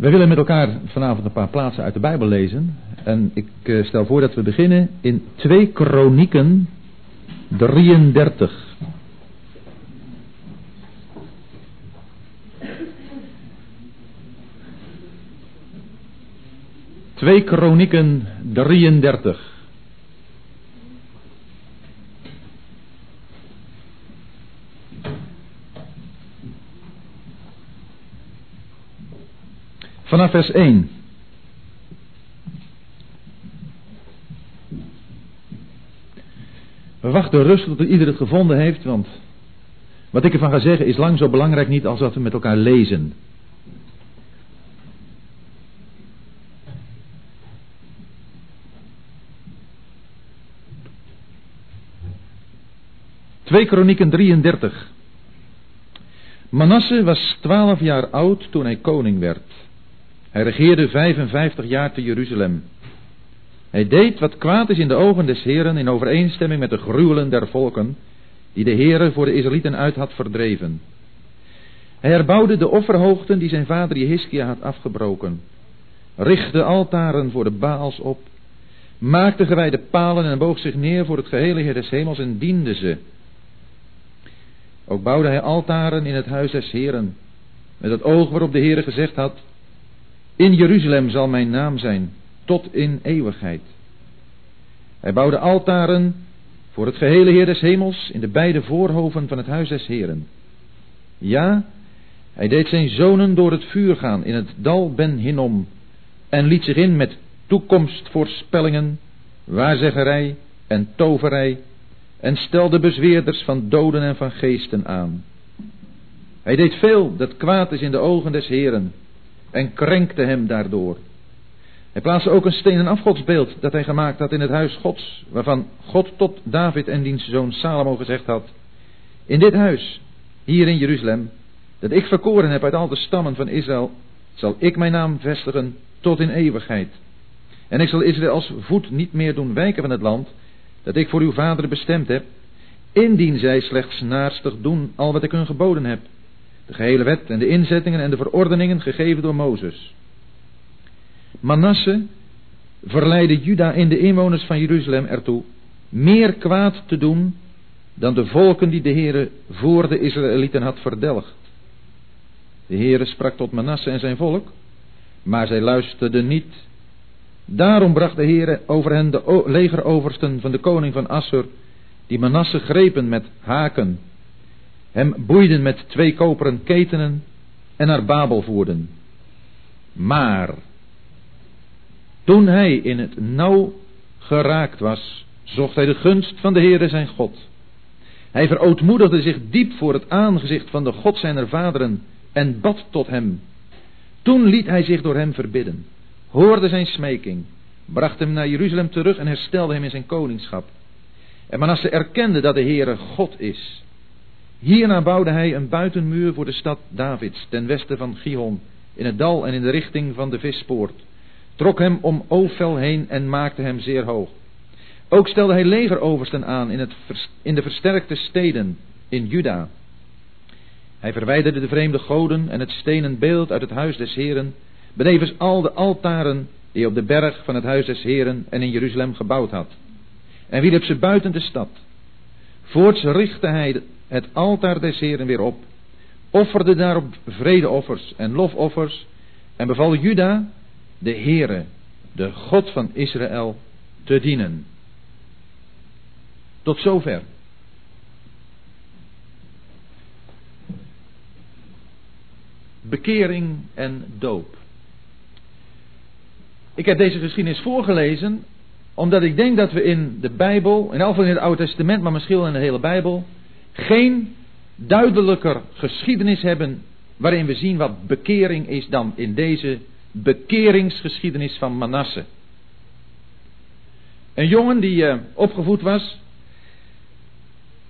We willen met elkaar vanavond een paar plaatsen uit de Bijbel lezen. En ik eh, stel voor dat we beginnen in 2 Kronieken 33. Twee Kronieken 33. Vanaf vers 1. We wachten rustig tot ieder het gevonden heeft, want wat ik ervan ga zeggen is lang zo belangrijk niet als dat we met elkaar lezen. Twee Kronieken 33. Manasse was twaalf jaar oud toen hij koning werd. Hij regeerde 55 jaar te Jeruzalem. Hij deed wat kwaad is in de ogen des Heren in overeenstemming met de gruwelen der volken die de Heere voor de Israëlieten uit had verdreven. Hij herbouwde de offerhoogten die zijn vader Jehiskia had afgebroken, richtte altaren voor de Baals op, maakte gewijde palen en boog zich neer voor het gehele Heer des Hemels en diende ze. Ook bouwde hij altaren in het huis des Heren, met het oog waarop de Heere gezegd had, in Jeruzalem zal mijn naam zijn, tot in eeuwigheid. Hij bouwde altaren voor het gehele Heer des Hemels in de beide voorhoven van het huis des Heren. Ja, hij deed zijn zonen door het vuur gaan in het dal Ben Hinnom en liet zich in met toekomstvoorspellingen, waarzeggerij en toverij en stelde bezweerders van doden en van geesten aan. Hij deed veel dat kwaad is in de ogen des Heren en krenkte hem daardoor. Hij plaatste ook een stenen afgodsbeeld dat hij gemaakt had in het huis Gods, waarvan God tot David en diens zoon Salomo gezegd had, in dit huis, hier in Jeruzalem, dat ik verkoren heb uit al de stammen van Israël, zal ik mijn naam vestigen tot in eeuwigheid. En ik zal Israël als voet niet meer doen wijken van het land, dat ik voor uw vader bestemd heb, indien zij slechts naarstig doen al wat ik hun geboden heb. De gehele wet en de inzettingen en de verordeningen gegeven door Mozes. Manasse verleidde Juda en de inwoners van Jeruzalem ertoe meer kwaad te doen dan de volken die de Heere voor de Israëlieten had verdelgd. De Heere sprak tot Manasse en zijn volk, maar zij luisterden niet. Daarom bracht de Heere over hen de legeroversten van de koning van Assur, die Manasse grepen met haken hem boeiden met twee koperen ketenen en naar Babel voerden. Maar toen hij in het nauw geraakt was, zocht hij de gunst van de Heere zijn God. Hij verootmoedigde zich diep voor het aangezicht van de God zijner vaderen en bad tot hem. Toen liet hij zich door hem verbidden, hoorde zijn smeking, bracht hem naar Jeruzalem terug en herstelde hem in zijn koningschap. En Manasse erkende dat de Heere God is Hierna bouwde hij een buitenmuur voor de stad Davids, ten westen van Gihon, in het dal en in de richting van de vispoort, trok hem om Ofel heen en maakte hem zeer hoog. Ook stelde hij legeroversten aan in, het, in de versterkte steden in Juda. Hij verwijderde de vreemde goden en het stenen beeld uit het huis des Heren, benevens al de altaren die op de berg van het huis des Heren en in Jeruzalem gebouwd had. En wierp ze buiten de stad. Voorts richtte hij het altaar des Heren weer op, offerde daarop vredeoffers en lofoffers en beval Juda de Heere, de God van Israël, te dienen. Tot zover. Bekering en doop. Ik heb deze geschiedenis voorgelezen omdat ik denk dat we in de Bijbel, in elk geval in het Oude Testament, maar misschien in de hele Bijbel, geen duidelijker geschiedenis hebben waarin we zien wat bekering is dan in deze bekeringsgeschiedenis van Manasse. Een jongen die uh, opgevoed was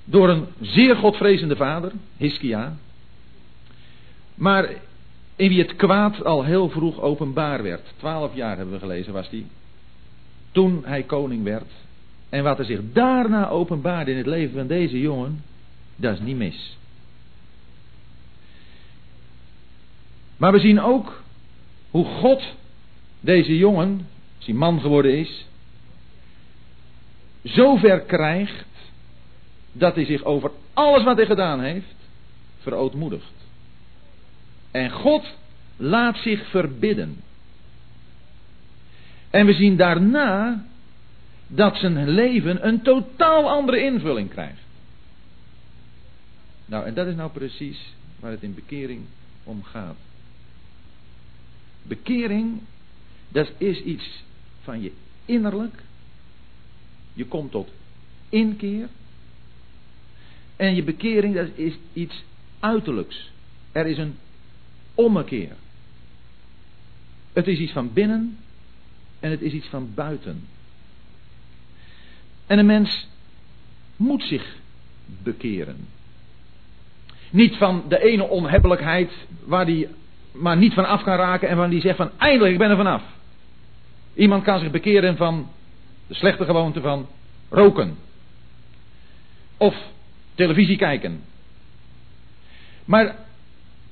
door een zeer godvrezende vader, Hiskia, maar in wie het kwaad al heel vroeg openbaar werd. Twaalf jaar hebben we gelezen was hij, toen hij koning werd. En wat er zich daarna openbaarde in het leven van deze jongen, dat is niet mis. Maar we zien ook hoe God deze jongen, als hij man geworden is, zover krijgt dat hij zich over alles wat hij gedaan heeft verootmoedigt. En God laat zich verbidden. En we zien daarna dat zijn leven een totaal andere invulling krijgt. Nou, en dat is nou precies waar het in bekering om gaat. Bekering, dat is iets van je innerlijk. Je komt tot inkeer. En je bekering, dat is iets uiterlijks. Er is een ommekeer. Het is iets van binnen en het is iets van buiten. En een mens moet zich bekeren. Niet van de ene onhebbelijkheid waar die maar niet van af kan raken en van die zegt van eindelijk ik ben er vanaf. Iemand kan zich bekeren van de slechte gewoonte van roken. Of televisie kijken. Maar,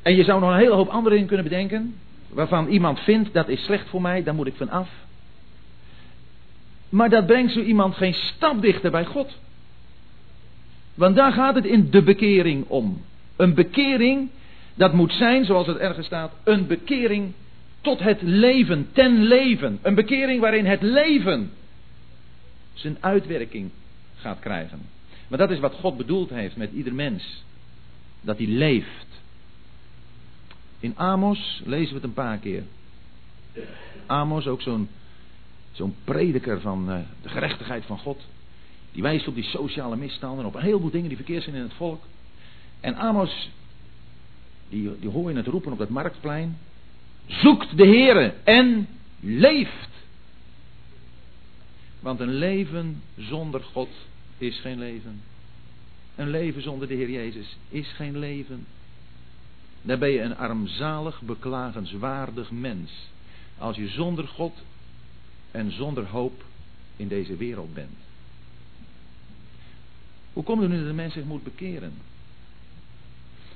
en je zou nog een hele hoop andere dingen kunnen bedenken, waarvan iemand vindt dat is slecht voor mij, daar moet ik van af. Maar dat brengt zo iemand geen stap dichter bij God. Want daar gaat het in de bekering om. Een bekering, dat moet zijn, zoals het ergens staat, een bekering tot het leven, ten leven. Een bekering waarin het leven zijn uitwerking gaat krijgen. Maar dat is wat God bedoeld heeft met ieder mens. Dat hij leeft. In Amos lezen we het een paar keer. Amos, ook zo'n zo'n prediker van uh, de gerechtigheid van God. Die wijst op die sociale misstanden en op een heleboel dingen die verkeerd zijn in het volk. En Amos, die, die hoor je het roepen op dat marktplein. Zoekt de Heere en leeft. Want een leven zonder God is geen leven. Een leven zonder de Heer Jezus is geen leven. Dan ben je een armzalig, beklagenswaardig mens. Als je zonder God en zonder hoop in deze wereld bent. Hoe komt het nu dat de mens zich moet bekeren?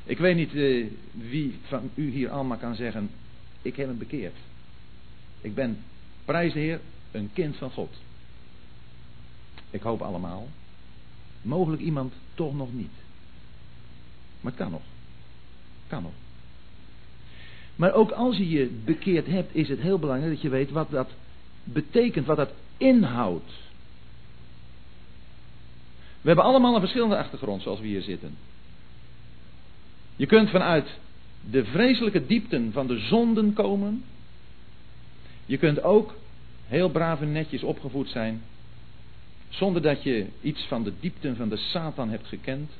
Ik weet niet eh, wie van u hier allemaal kan zeggen, ik heb hem bekeerd. Ik ben, prijs een kind van God. Ik hoop allemaal. Mogelijk iemand toch nog niet. Maar het kan nog. Kan nog. Maar ook als je je bekeerd hebt, is het heel belangrijk dat je weet wat dat betekent, wat dat inhoudt. We hebben allemaal een verschillende achtergrond zoals we hier zitten. Je kunt vanuit de vreselijke diepten van de zonden komen. Je kunt ook heel braaf en netjes opgevoed zijn. Zonder dat je iets van de diepten van de Satan hebt gekend.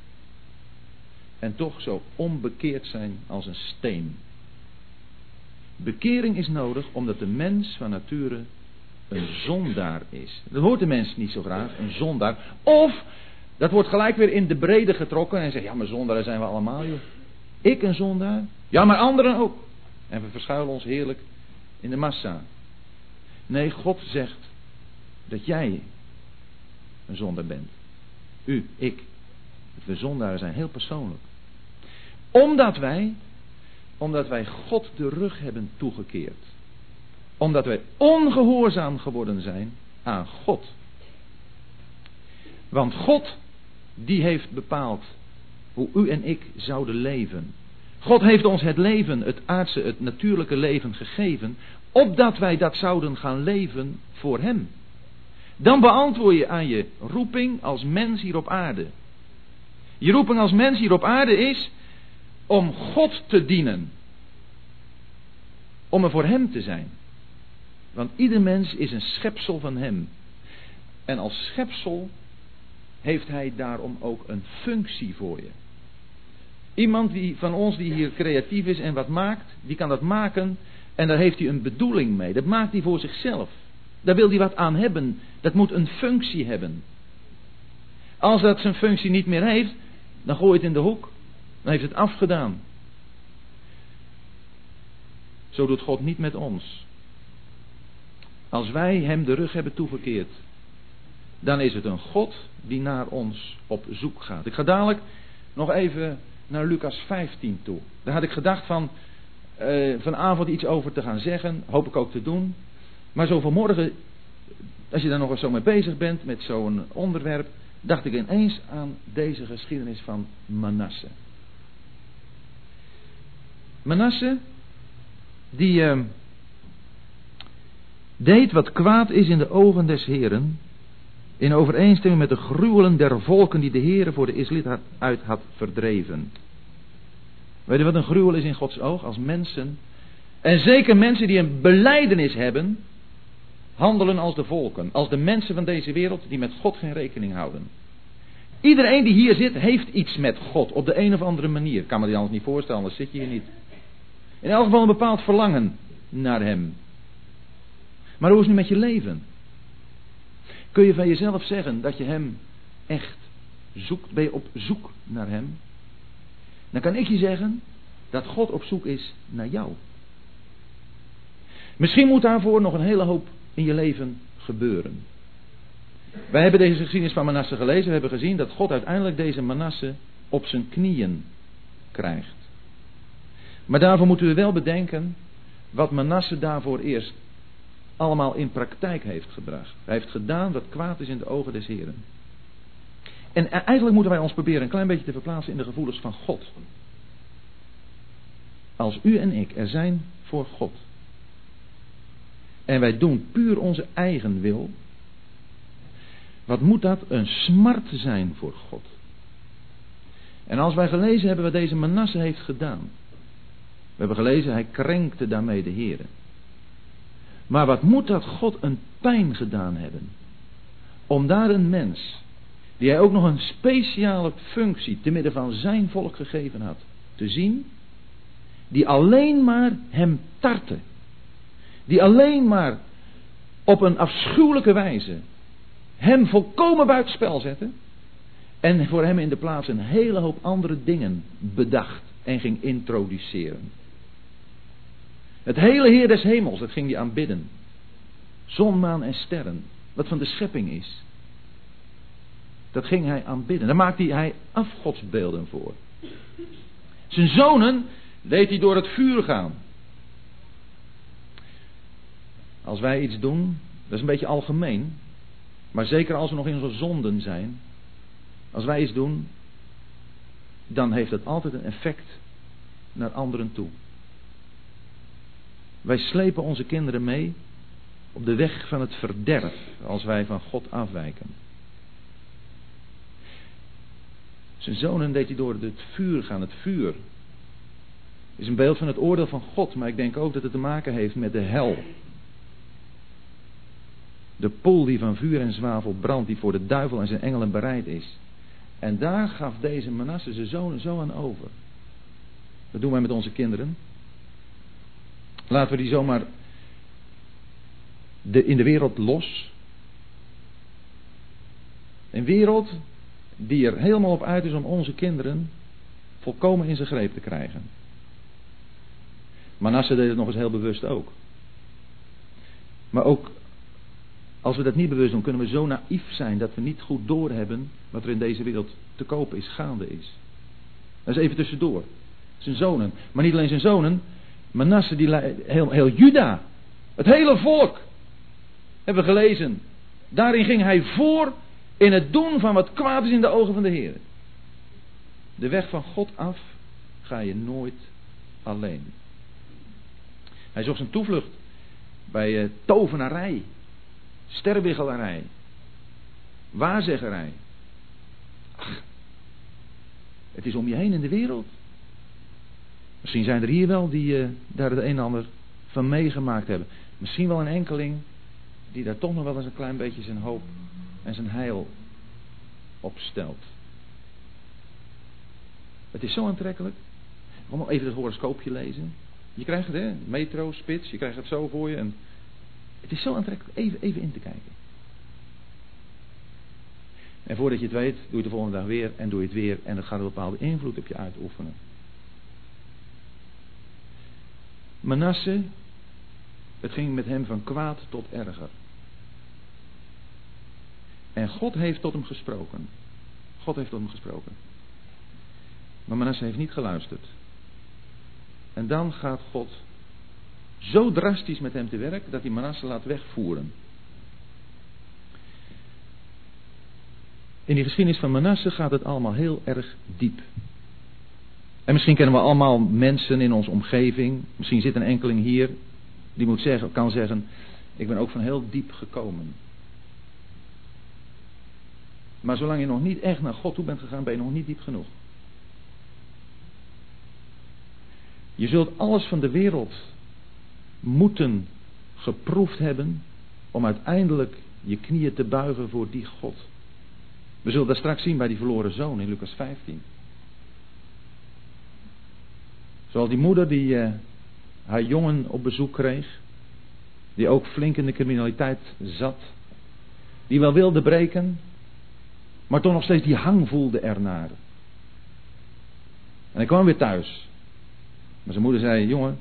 En toch zo onbekeerd zijn als een steen. Bekering is nodig omdat de mens van nature een zondaar is. Dat hoort de mens niet zo graag, een zondaar. Of, dat wordt gelijk weer in de brede getrokken en zegt, ja maar zondaren zijn we allemaal joh. Ik een zondaar? Ja, maar anderen ook. En we verschuilen ons heerlijk in de massa. Nee, God zegt dat jij een zondaar bent. U, ik. We zondaren zijn heel persoonlijk. Omdat wij, omdat wij God de rug hebben toegekeerd. Omdat wij ongehoorzaam geworden zijn aan God. Want God, die heeft bepaald hoe u en ik zouden leven. God heeft ons het leven, het aardse, het natuurlijke leven gegeven, opdat wij dat zouden gaan leven voor Hem. Dan beantwoord je aan je roeping als mens hier op aarde. Je roeping als mens hier op aarde is om God te dienen. Om er voor Hem te zijn. Want ieder mens is een schepsel van Hem. En als schepsel heeft Hij daarom ook een functie voor je. Iemand die, van ons die hier creatief is en wat maakt, die kan dat maken en daar heeft hij een bedoeling mee. Dat maakt hij voor zichzelf. Daar wil hij wat aan hebben. Dat moet een functie hebben. Als dat zijn functie niet meer heeft, dan gooi het in de hoek. Dan heeft het afgedaan. Zo doet God niet met ons. Als wij hem de rug hebben toegekeerd, dan is het een God die naar ons op zoek gaat. Ik ga dadelijk nog even naar Lucas 15 toe. Daar had ik gedacht van, uh, vanavond iets over te gaan zeggen. Hoop ik ook te doen. Maar zo vanmorgen, als je daar nog eens zo mee bezig bent met zo'n onderwerp, dacht ik ineens aan deze geschiedenis van Manasse. Manasse, die uh, deed wat kwaad is in de ogen des Heren, in overeenstemming met de gruwelen der volken die de Heere voor de Israëliet uit had verdreven. Weet je wat een gruwel is in Gods oog? Als mensen, en zeker mensen die een beleidenis hebben, handelen als de volken, als de mensen van deze wereld die met God geen rekening houden. Iedereen die hier zit, heeft iets met God op de een of andere manier. Ik kan me die anders niet voorstellen, anders zit je hier niet. In elk geval een bepaald verlangen naar Hem. Maar hoe is het nu met je leven? Kun je van jezelf zeggen dat je Hem echt zoekt? Ben je op zoek naar Hem? Dan kan ik je zeggen dat God op zoek is naar jou. Misschien moet daarvoor nog een hele hoop in je leven gebeuren. Wij hebben deze geschiedenis van Manasse gelezen. We hebben gezien dat God uiteindelijk deze Manasse op zijn knieën krijgt. Maar daarvoor moeten we wel bedenken wat Manasse daarvoor eerst allemaal in praktijk heeft gebracht. Hij heeft gedaan wat kwaad is in de ogen des Heren. En eigenlijk moeten wij ons proberen een klein beetje te verplaatsen in de gevoelens van God. Als u en ik er zijn voor God. En wij doen puur onze eigen wil. Wat moet dat een smart zijn voor God. En als wij gelezen hebben wat deze Manasse heeft gedaan. We hebben gelezen, hij krenkte daarmee de Heren. Maar wat moet dat God een pijn gedaan hebben. Om daar een mens, die hij ook nog een speciale functie te midden van zijn volk gegeven had, te zien, die alleen maar hem tartte. Die alleen maar op een afschuwelijke wijze hem volkomen buitenspel zette. En voor hem in de plaats een hele hoop andere dingen bedacht en ging introduceren. Het hele Heer des Hemels, dat ging hij aanbidden. Zon, maan en sterren, wat van de schepping is. Dat ging hij aanbidden. Daar maakte hij afgodsbeelden voor. Zijn zonen deed hij door het vuur gaan. Als wij iets doen, dat is een beetje algemeen. Maar zeker als we nog in onze zonden zijn. Als wij iets doen, dan heeft het altijd een effect naar anderen toe. Wij slepen onze kinderen mee op de weg van het verderf als wij van God afwijken. Zijn zonen deed hij door het vuur gaan. Het vuur is een beeld van het oordeel van God, maar ik denk ook dat het te maken heeft met de hel. De pool die van vuur en zwavel brandt, die voor de duivel en zijn engelen bereid is. En daar gaf deze Manasse zijn zonen zo aan over. Dat doen wij met onze kinderen. Laten we die zomaar de, in de wereld los. Een wereld die er helemaal op uit is om onze kinderen volkomen in zijn greep te krijgen. Manasse deed het nog eens heel bewust ook. Maar ook als we dat niet bewust doen, kunnen we zo naïef zijn dat we niet goed doorhebben wat er in deze wereld te kopen is, gaande is. Dat is even tussendoor. Zijn zonen. Maar niet alleen zijn zonen. Manasse, die, heel, heel Juda. Het hele volk. Hebben we gelezen. Daarin ging hij voor in het doen van wat kwaad is in de ogen van de Heer. De weg van God af ga je nooit alleen. Hij zocht zijn toevlucht bij uh, tovenarij, sterrenbiggelarij, waarzeggerij. Het is om je heen in de wereld. Misschien zijn er hier wel die uh, daar het een en ander van meegemaakt hebben. Misschien wel een enkeling die daar toch nog wel eens een klein beetje zijn hoop en zijn heil opstelt. Het is zo aantrekkelijk. Kom even het horoscoopje lezen. Je krijgt het, hè? Metro, spits, je krijgt het zo voor je. En het is zo aantrekkelijk even, even in te kijken. En voordat je het weet, doe je het de volgende dag weer en doe je het weer. En dat gaat een bepaalde invloed op je uitoefenen. Manasse, het ging met hem van kwaad tot erger. En God heeft tot hem gesproken. God heeft tot hem gesproken. Maar Manasse heeft niet geluisterd. En dan gaat God zo drastisch met hem te werk dat hij Manasse laat wegvoeren. In die geschiedenis van Manasse gaat het allemaal heel erg diep. En misschien kennen we allemaal mensen in onze omgeving. Misschien zit een enkeling hier die moet zeggen, kan zeggen: Ik ben ook van heel diep gekomen. Maar zolang je nog niet echt naar God toe bent gegaan, ben je nog niet diep genoeg. Je zult alles van de wereld moeten geproefd hebben om uiteindelijk je knieën te buigen voor die God. We zullen dat straks zien bij die verloren zoon in Lucas 15. Zoals die moeder die uh, haar jongen op bezoek kreeg, die ook flink in de criminaliteit zat, die wel wilde breken, maar toch nog steeds die hang voelde ernaar. En hij kwam weer thuis. Maar zijn moeder zei: Jongen,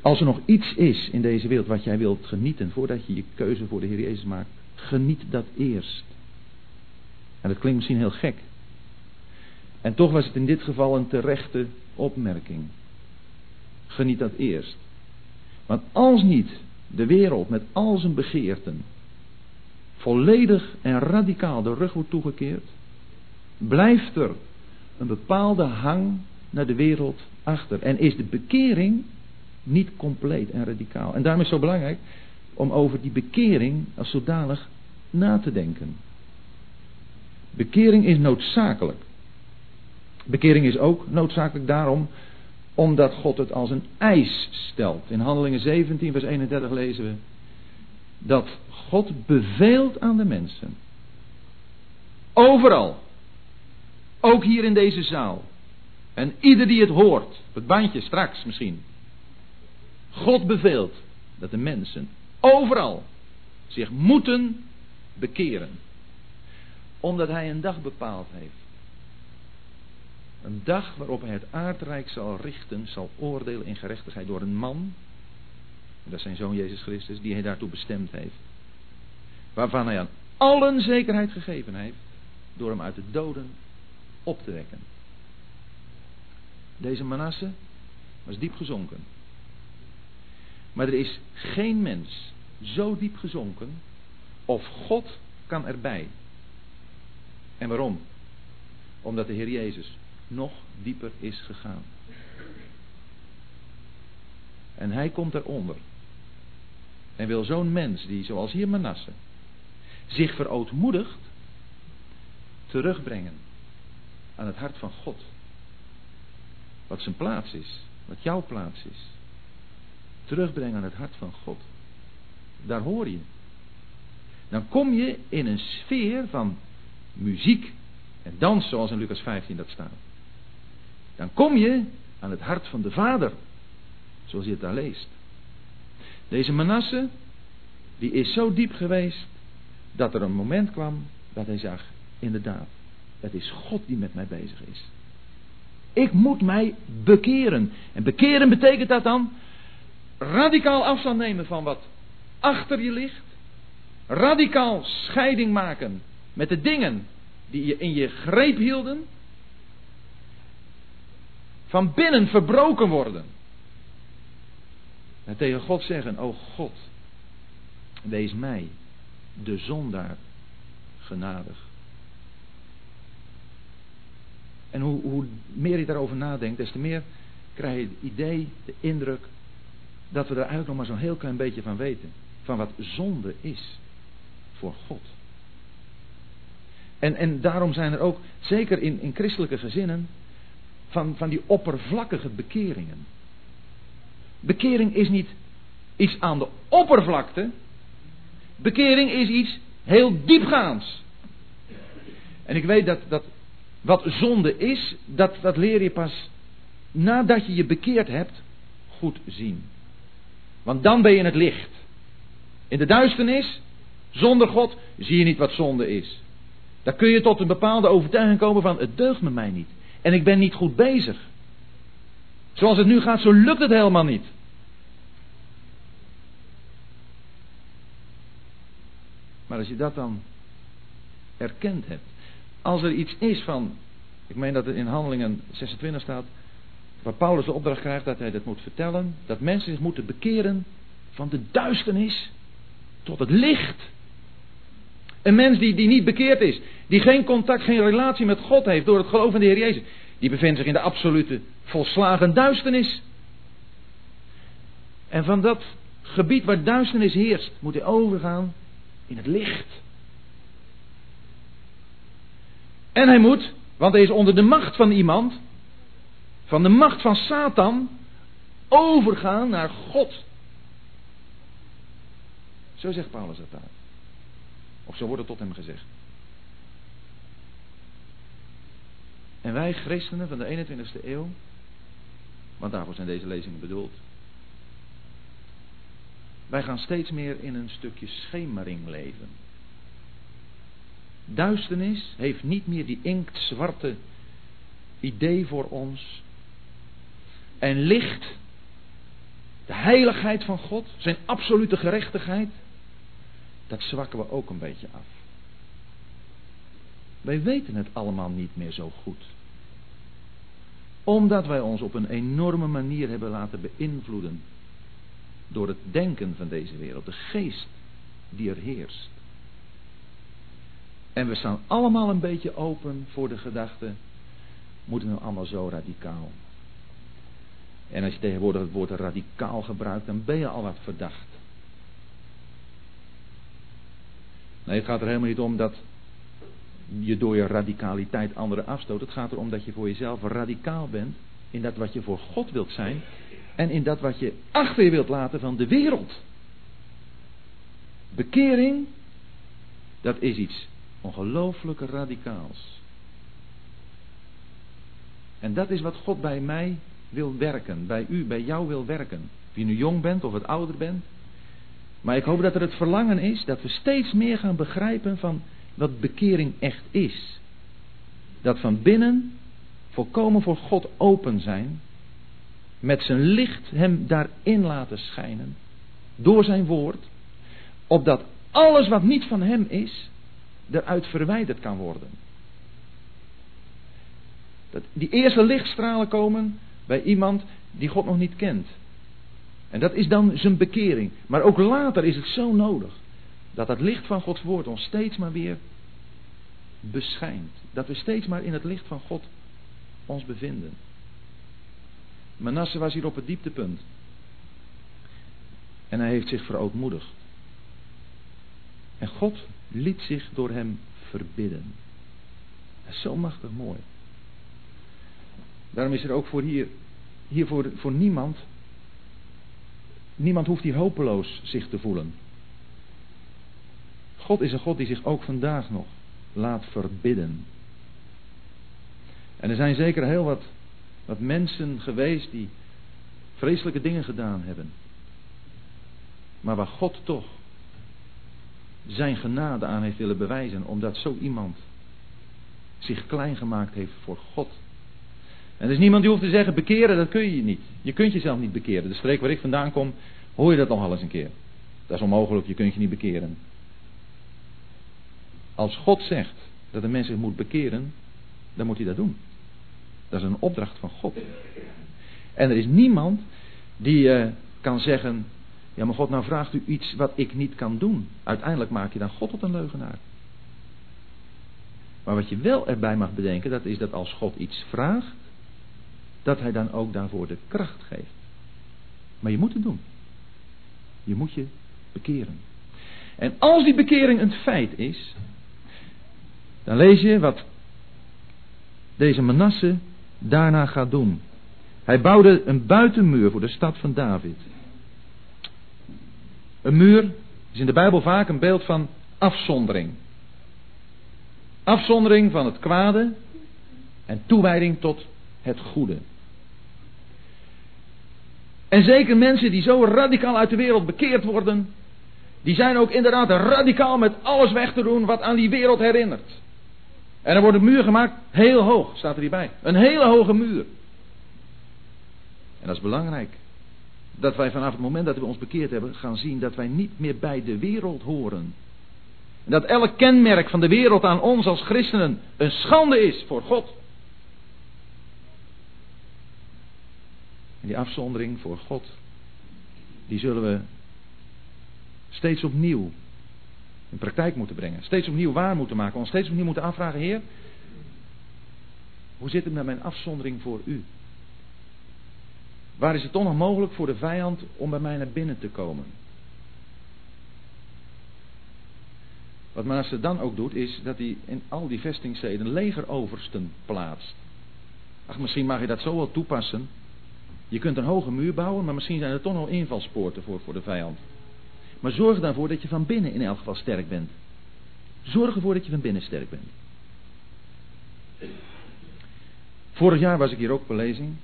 als er nog iets is in deze wereld wat jij wilt genieten voordat je je keuze voor de Heer Jezus maakt, geniet dat eerst. En dat klinkt misschien heel gek. En toch was het in dit geval een terechte opmerking. Geniet dat eerst. Want als niet de wereld met al zijn begeerten volledig en radicaal de rug wordt toegekeerd, blijft er een bepaalde hang naar de wereld achter. En is de bekering niet compleet en radicaal. En daarom is het zo belangrijk om over die bekering als zodanig na te denken. Bekering is noodzakelijk. Bekering is ook noodzakelijk daarom omdat God het als een eis stelt. In Handelingen 17, vers 31 lezen we dat God beveelt aan de mensen. Overal. Ook hier in deze zaal. En ieder die het hoort, het bandje straks misschien. God beveelt dat de mensen overal zich moeten bekeren. Omdat hij een dag bepaald heeft. Een dag waarop hij het aardrijk zal richten, zal oordelen in gerechtigheid door een man. Dat is zijn zoon Jezus Christus, die hij daartoe bestemd heeft. Waarvan hij aan allen zekerheid gegeven heeft, door hem uit de doden op te wekken. Deze Manasse was diep gezonken. Maar er is geen mens zo diep gezonken of God kan erbij. En waarom? Omdat de Heer Jezus nog dieper is gegaan. En hij komt eronder. En wil zo'n mens die, zoals hier Manasse, zich verootmoedigt, terugbrengen aan het hart van God. Wat zijn plaats is, wat jouw plaats is. Terugbrengen aan het hart van God. Daar hoor je. Dan kom je in een sfeer van muziek en dans, zoals in Lucas 15 dat staat. Dan kom je aan het hart van de Vader, zoals je het daar leest. Deze Manasse, die is zo diep geweest, dat er een moment kwam dat hij zag, inderdaad, het is God die met mij bezig is. Ik moet mij bekeren. En bekeren betekent dat dan radicaal afstand nemen van wat achter je ligt. Radicaal scheiding maken met de dingen die je in je greep hielden. Van binnen verbroken worden. En tegen God zeggen, o God, wees mij, de zondaar, genadig. En hoe, hoe meer je daarover nadenkt, des te meer krijg je het idee, de indruk, dat we er eigenlijk nog maar zo'n heel klein beetje van weten. Van wat zonde is voor God. En, en daarom zijn er ook, zeker in, in christelijke gezinnen, van, van die oppervlakkige bekeringen. Bekering is niet iets aan de oppervlakte. Bekering is iets heel diepgaands. En ik weet dat, dat wat zonde is, dat, dat leer je pas nadat je je bekeerd hebt goed zien. Want dan ben je in het licht. In de duisternis, zonder God, zie je niet wat zonde is. Dan kun je tot een bepaalde overtuiging komen van het deugt met mij niet. En ik ben niet goed bezig. Zoals het nu gaat, zo lukt het helemaal niet. Maar als je dat dan erkend hebt. Als er iets is van, ik meen dat het in handelingen 26 staat, waar Paulus de opdracht krijgt dat hij dat moet vertellen, dat mensen zich moeten bekeren van de duisternis tot het licht. Een mens die, die niet bekeerd is, die geen contact, geen relatie met God heeft door het geloof in de Heer Jezus, die bevindt zich in de absolute volslagen duisternis. En van dat gebied waar duisternis heerst, moet hij overgaan in het licht. En hij moet, want hij is onder de macht van iemand, van de macht van Satan, overgaan naar God. Zo zegt Paulus dat daar. Of zo wordt tot hem gezegd. En wij christenen van de 21ste eeuw, want daarvoor zijn deze lezingen bedoeld. Wij gaan steeds meer in een stukje schemering leven. Duisternis heeft niet meer die inktzwarte idee voor ons. En licht, de heiligheid van God, zijn absolute gerechtigheid, dat zwakken we ook een beetje af. Wij weten het allemaal niet meer zo goed. Omdat wij ons op een enorme manier hebben laten beïnvloeden door het denken van deze wereld, de geest die er heerst. En we staan allemaal een beetje open voor de gedachte, moeten we nou allemaal zo radicaal? En als je tegenwoordig het woord radicaal gebruikt, dan ben je al wat verdacht. Nee, het gaat er helemaal niet om dat je door je radicaliteit anderen afstoot. Het gaat erom dat je voor jezelf radicaal bent in dat wat je voor God wilt zijn en in dat wat je achter je wilt laten van de wereld. Bekering, dat is iets ongelooflijk radicaals. En dat is wat God bij mij wil werken, bij u, bij jou wil werken. Je nu jong bent of het ouder bent. Maar ik hoop dat er het verlangen is dat we steeds meer gaan begrijpen van wat bekering echt is. Dat van binnen volkomen voor God open zijn. Met zijn licht hem daarin laten schijnen. Door zijn woord. Opdat alles wat niet van hem is, eruit verwijderd kan worden. Dat die eerste lichtstralen komen bij iemand die God nog niet kent. En dat is dan zijn bekering. Maar ook later is het zo nodig dat het licht van Gods woord ons steeds maar weer beschijnt. Dat we steeds maar in het licht van God ons bevinden. Manasse was hier op het dieptepunt. En hij heeft zich verootmoedigd. En God liet zich door hem verbidden. Dat is zo machtig mooi. Daarom is er ook voor hier, hier voor, voor niemand, niemand hoeft hier hopeloos zich te voelen. God is een God die zich ook vandaag nog laat verbidden. En er zijn zeker heel wat, wat mensen geweest die vreselijke dingen gedaan hebben. Maar waar God toch zijn genade aan heeft willen bewijzen, omdat zo iemand zich klein gemaakt heeft voor God. En er is niemand die hoeft te zeggen, bekeren, dat kun je niet. Je kunt jezelf niet bekeren. De streek waar ik vandaan kom, hoor je dat nog eens een keer. Dat is onmogelijk, je kunt je niet bekeren. Als God zegt dat een mens zich moet bekeren, dan moet hij dat doen. Dat is een opdracht van God. En er is niemand die uh, kan zeggen, ja, maar God, nou vraagt u iets wat ik niet kan doen. Uiteindelijk maak je dan God tot een leugenaar. Maar wat je wel erbij mag bedenken, dat is dat als God iets vraagt, dat hij dan ook daarvoor de kracht geeft. Maar je moet het doen. Je moet je bekeren. En als die bekering een feit is, dan lees je wat deze Manasse daarna gaat doen. Hij bouwde een buitenmuur voor de stad van David. Een muur is in de Bijbel vaak een beeld van afzondering. Afzondering van het kwade en toewijding tot het goede. En zeker mensen die zo radicaal uit de wereld bekeerd worden, die zijn ook inderdaad radicaal met alles weg te doen wat aan die wereld herinnert. En er wordt een muur gemaakt, heel hoog, staat er hierbij. Een hele hoge muur. En dat is belangrijk dat wij vanaf het moment dat we ons bekeerd hebben gaan zien dat wij niet meer bij de wereld horen. En dat elk kenmerk van de wereld aan ons als christenen een schande is voor God. En die afzondering voor God, die zullen we steeds opnieuw in praktijk moeten brengen. Steeds opnieuw waar moeten maken. Ons steeds opnieuw moeten afvragen, Heer, hoe zit het met mijn afzondering voor u? Waar is het toch nog mogelijk voor de vijand om bij mij naar binnen te komen? Wat Manasse dan ook doet, is dat hij in al die vestingsteden legeroversten plaatst. Ach, misschien mag je dat zo wel toepassen. Je kunt een hoge muur bouwen, maar misschien zijn er toch nog invalspoorten voor, voor de vijand. Maar zorg ervoor dat je van binnen in elk geval sterk bent. Zorg ervoor dat je van binnen sterk bent. Vorig jaar was ik hier ook op lezing.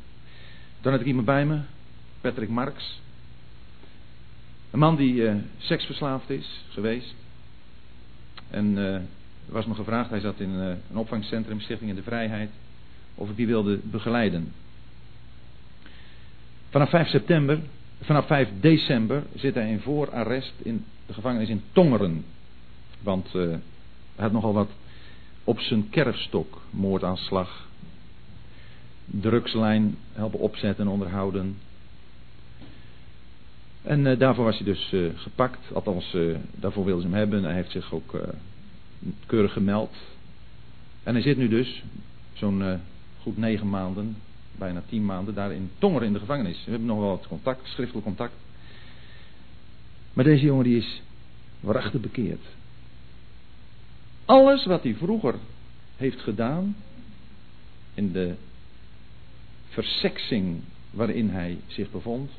Dan had ik iemand bij me, Patrick Marx. Een man die uh, seksverslaafd is geweest. En er was me gevraagd, hij zat in uh, een opvangcentrum, Stichting in de Vrijheid, of ik die wilde begeleiden. Vanaf 5 september, vanaf 5 december zit hij in voorarrest in de gevangenis in Tongeren. Want uh, hij had nogal wat op zijn kerfstok, moordaanslag, drugslijn helpen opzetten en onderhouden. En uh, daarvoor was hij dus uh, gepakt, althans daarvoor wilden ze hem hebben. Hij heeft zich ook keurig gemeld. En hij zit nu dus zo'n goed negen maanden, bijna tien maanden, daar in Tongeren in de gevangenis. We hebben nog wel wat contact, schriftelijk contact. Maar deze jongen die is waarachtig bekeerd. Alles wat hij vroeger heeft gedaan in de verseksing waarin hij zich bevond.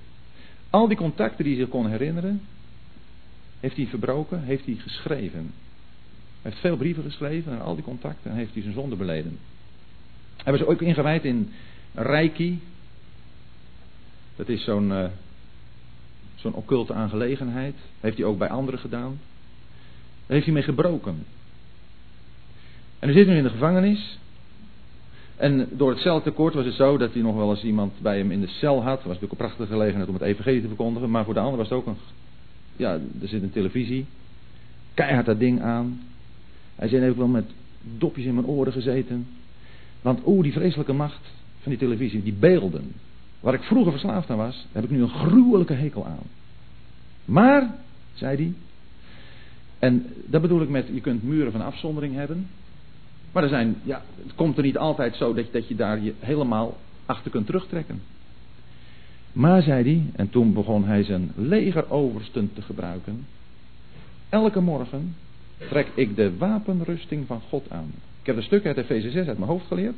Al die contacten die hij zich kon herinneren, heeft hij verbroken, heeft hij geschreven. Hij heeft veel brieven geschreven en al die contacten en heeft hij zijn zonde beleden. Hij was ook ingewijd in Reiki. Dat is zo'n uh, zo'n occulte aangelegenheid. Heeft hij ook bij anderen gedaan. Daar heeft hij mee gebroken. En hij zit nu in de gevangenis. En door hetzelfde tekort was het zo dat hij nog wel eens iemand bij hem in de cel had. Het was natuurlijk een prachtige gelegenheid om het evangelie te verkondigen. Maar voor de ander was het ook een... Ja, er zit een televisie. Keihard dat ding aan. Hij zei, heeft wel met dopjes in mijn oren gezeten. Want oeh, die vreselijke macht van die televisie, die beelden. Waar ik vroeger verslaafd aan was, heb ik nu een gruwelijke hekel aan. Maar, zei hij. En dat bedoel ik met, je kunt muren van afzondering hebben. Maar er zijn, ja, het komt er niet altijd zo dat, dat je daar je helemaal achter kunt terugtrekken. Maar, zei hij, en toen begon hij zijn legeroversten te gebruiken. Elke morgen trek ik de wapenrusting van God aan. Ik heb een stuk uit Efeze 6 uit mijn hoofd geleerd.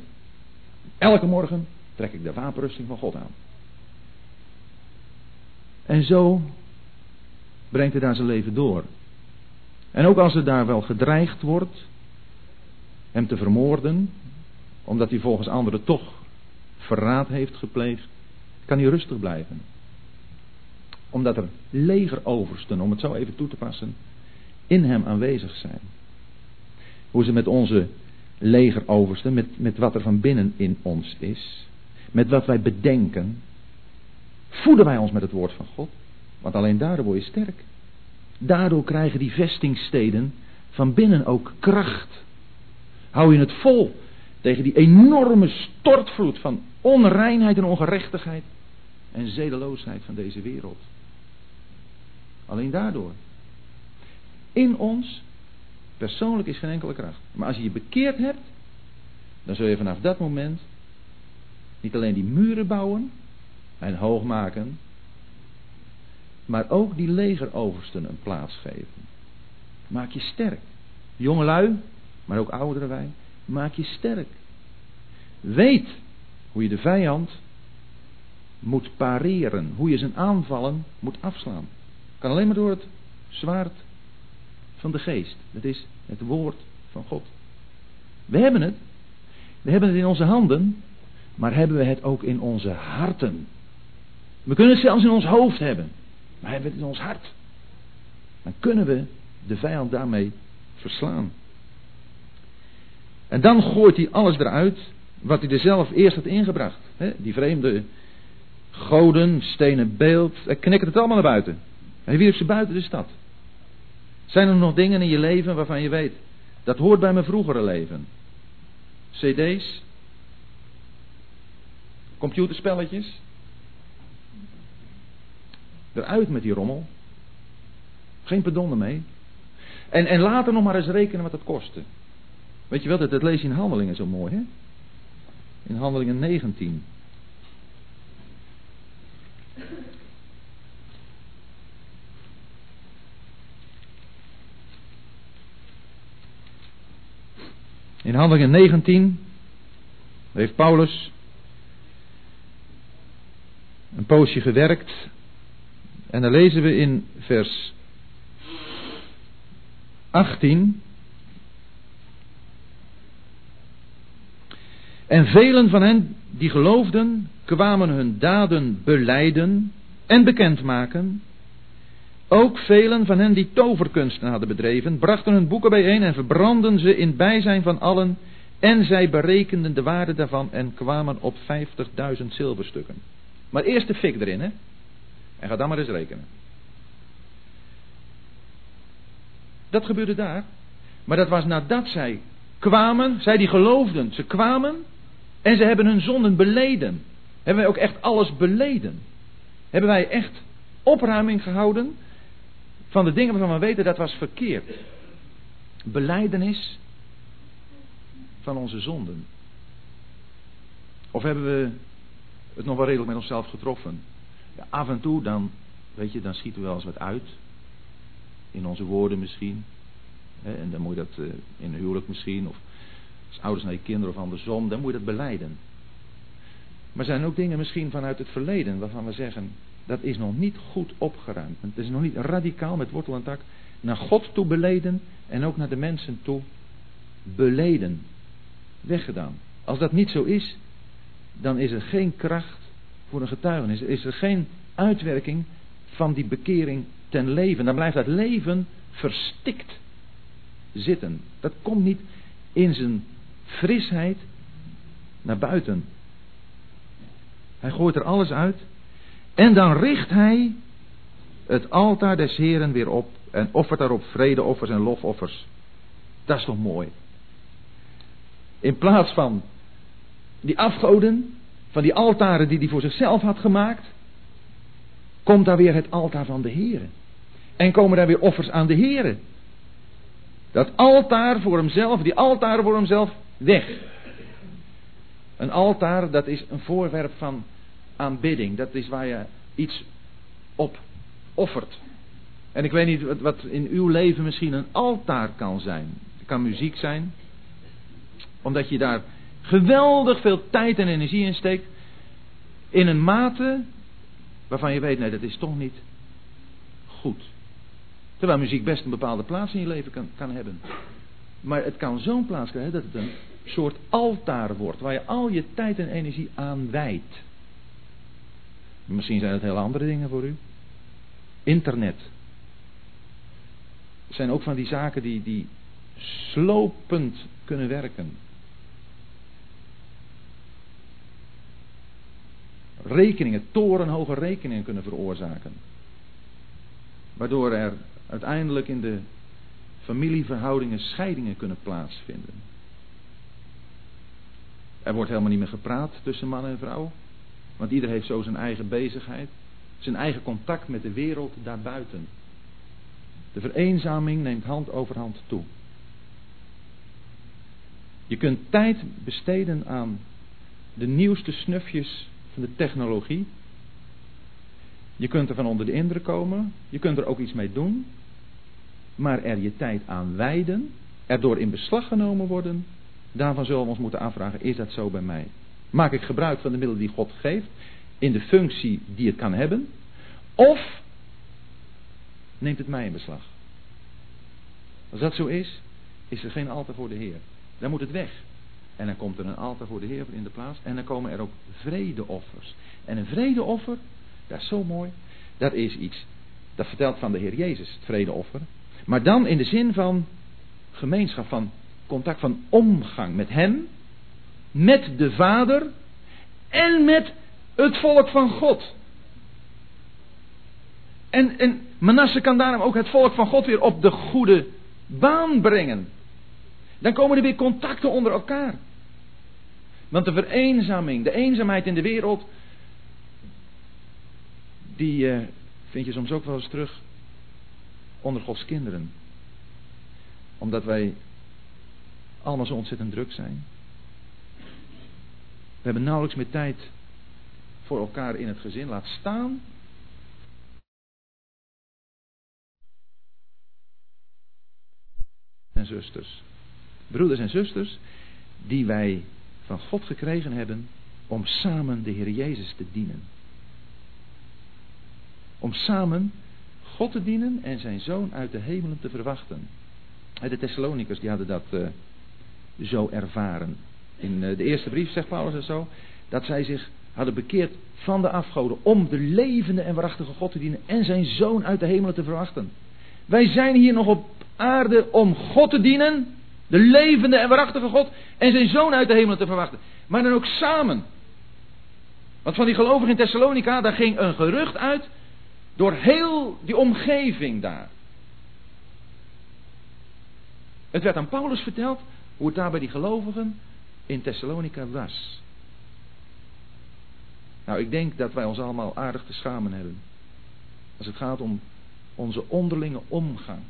Elke morgen trek ik de wapenrusting van God aan. En zo brengt hij daar zijn leven door. En ook als er daar wel gedreigd wordt hem te vermoorden, omdat hij volgens anderen toch verraad heeft gepleegd, kan hij rustig blijven. Omdat er legeroversten, om het zo even toe te passen, in hem aanwezig zijn. Hoe ze met onze legeroversten, met, met wat er van binnen in ons is, met wat wij bedenken, voeden wij ons met het woord van God. Want alleen daardoor word je sterk. Daardoor krijgen die vestingsteden van binnen ook kracht. Hou je het vol tegen die enorme stortvloed van onreinheid en ongerechtigheid en zedeloosheid van deze wereld. Alleen daardoor. In ons persoonlijk is geen enkele kracht. Maar als je je bekeerd hebt, dan zul je vanaf dat moment niet alleen die muren bouwen en hoog maken, maar ook die legeroversten een plaats geven. Maak je sterk. Jongelui, maar ook ouderen wij, maak je sterk. Weet hoe je de vijand moet pareren, hoe je zijn aanvallen moet afslaan. Kan alleen maar door het zwaard van de geest. Dat is het woord van God. We hebben het. We hebben het in onze handen, maar hebben we het ook in onze harten. We kunnen het zelfs in ons hoofd hebben, maar hebben we het in ons hart. Dan kunnen we de vijand daarmee verslaan. En dan gooit hij alles eruit wat hij er zelf eerst had ingebracht. Die vreemde goden, stenen beeld. Hij knikkert het allemaal naar buiten. Hij wierp ze buiten de stad. Zijn er nog dingen in je leven waarvan je weet, dat hoort bij mijn vroegere leven? CD's? Computerspelletjes? Eruit met die rommel. Geen pardon mee. En, en later nog maar eens rekenen wat het kostte. Weet je wel, dat, dat lees je in Handelingen zo mooi, hè? In Handelingen 19. In Handelingen 19 heeft Paulus een poosje gewerkt. En dan lezen we in vers 18. En velen van hen die geloofden, kwamen hun daden beleiden en bekendmaken. Ook velen van hen die toverkunsten hadden bedreven, brachten hun boeken bijeen en verbrandden ze in bijzijn van allen. En zij berekenden de waarde daarvan en kwamen op 50.000 zilverstukken. Maar eerst de fik erin, hè? En ga dan maar eens rekenen. Dat gebeurde daar. Maar dat was nadat zij kwamen, zij die geloofden, ze kwamen en ze hebben hun zonden beleden. Hebben wij ook echt alles beleden? Hebben wij echt opruiming gehouden van de dingen waarvan we weten dat was verkeerd? Beleidenis van onze zonden. Of hebben we het nog wel redelijk met onszelf getroffen? Ja, af en toe dan, weet je, dan schieten we wel eens wat uit. In onze woorden misschien. En dan moet je dat uh, in een huwelijk misschien. Of als ouders naar je kinderen of andersom. Dan moet je dat beleiden. Maar zijn ook dingen misschien vanuit het verleden waarvan we zeggen, dat is nog niet goed opgeruimd. Het is nog niet radicaal met wortel en tak naar God toe beleden en ook naar de mensen toe beleden. Weggedaan. Als dat niet zo is, dan is er geen kracht voor een getuigenis. Is er geen uitwerking van die bekering ten leven. Dan blijft dat leven verstikt zitten. Dat komt niet in zijn frisheid naar buiten. Hij gooit er alles uit. En dan richt hij het altaar des Heren weer op. En offert daarop vredeoffers en lofoffers. Dat is toch mooi. In plaats van die afgoden, van die altaren die hij voor zichzelf had gemaakt, komt daar weer het altaar van de Heren. En komen daar weer offers aan de Heren. Dat altaar voor hemzelf, die altaar voor hemzelf, weg. Een altaar, dat is een voorwerp van aanbidding. Dat is waar je iets op offert. En ik weet niet wat, in uw leven misschien een altaar kan zijn. Het kan muziek zijn. Omdat je daar geweldig veel tijd en energie in steekt. In een mate waarvan je weet, nee dat is toch niet goed. Terwijl muziek best een bepaalde plaats in je leven kan, kan hebben. Maar het kan zo'n plaats krijgen dat het een soort altaar wordt. Waar je al je tijd en energie aan wijdt. Misschien zijn het heel andere dingen voor u. Internet. Zijn ook van die zaken die, die slopend kunnen werken. Rekeningen, torenhoge rekeningen kunnen veroorzaken. Waardoor er uiteindelijk in de familieverhoudingen scheidingen kunnen plaatsvinden. Er wordt helemaal niet meer gepraat tussen man en vrouw. Want ieder heeft zo zijn eigen bezigheid. Zijn eigen contact met de wereld daarbuiten. De vereenzaming neemt hand over hand toe. Je kunt tijd besteden aan de nieuwste snufjes van de technologie. Je kunt er van onder de indruk komen. Je kunt er ook iets mee doen. Maar er je tijd aan wijden. Erdoor in beslag genomen worden. Daarvan zullen we ons moeten afvragen. Is dat zo bij mij? Maak ik gebruik van de middelen die God geeft. In de functie die het kan hebben. Of neemt het mij in beslag. Als dat zo is. Is er geen altaar voor de Heer. Dan moet het weg. En dan komt er een altaar voor de Heer in de plaats. En dan komen er ook vredeoffers. En een vredeoffer dat is zo mooi. Dat is iets, dat vertelt van de Heer Jezus, het vredeoffer. Maar dan in de zin van gemeenschap, van contact, van omgang met Hem, met de Vader en met het volk van God. En, en Manasse kan daarom ook het volk van God weer op de goede baan brengen. Dan komen er weer contacten onder elkaar. Want de vereenzaming, de eenzaamheid in de wereld, die uh, vind je soms ook wel eens terug onder Gods kinderen. Omdat wij allemaal zo ontzettend druk zijn. We hebben nauwelijks meer tijd voor elkaar in het gezin. Laat staan en zusters. Broeders en zusters die wij van God gekregen hebben om samen de Heer Jezus te dienen. Om samen God te dienen en zijn zoon uit de hemelen te verwachten. De Thessalonikers die hadden dat uh, zo ervaren. In uh, de eerste brief zegt Paulus het zo, dat zij zich hadden bekeerd van de afgoden om de levende en waarachtige God te dienen en zijn zoon uit de hemelen te verwachten. Wij zijn hier nog op aarde om God te dienen, de levende en waarachtige God en zijn zoon uit de hemelen te verwachten. Maar dan ook samen. Want van die gelovigen in Thessalonica, daar ging een gerucht uit door heel die omgeving daar. Het werd aan Paulus verteld hoe het daar bij die gelovigen in Thessalonica was. Nou, ik denk dat wij ons allemaal aardig te schamen hebben. Als het gaat om onze onderlinge omgang.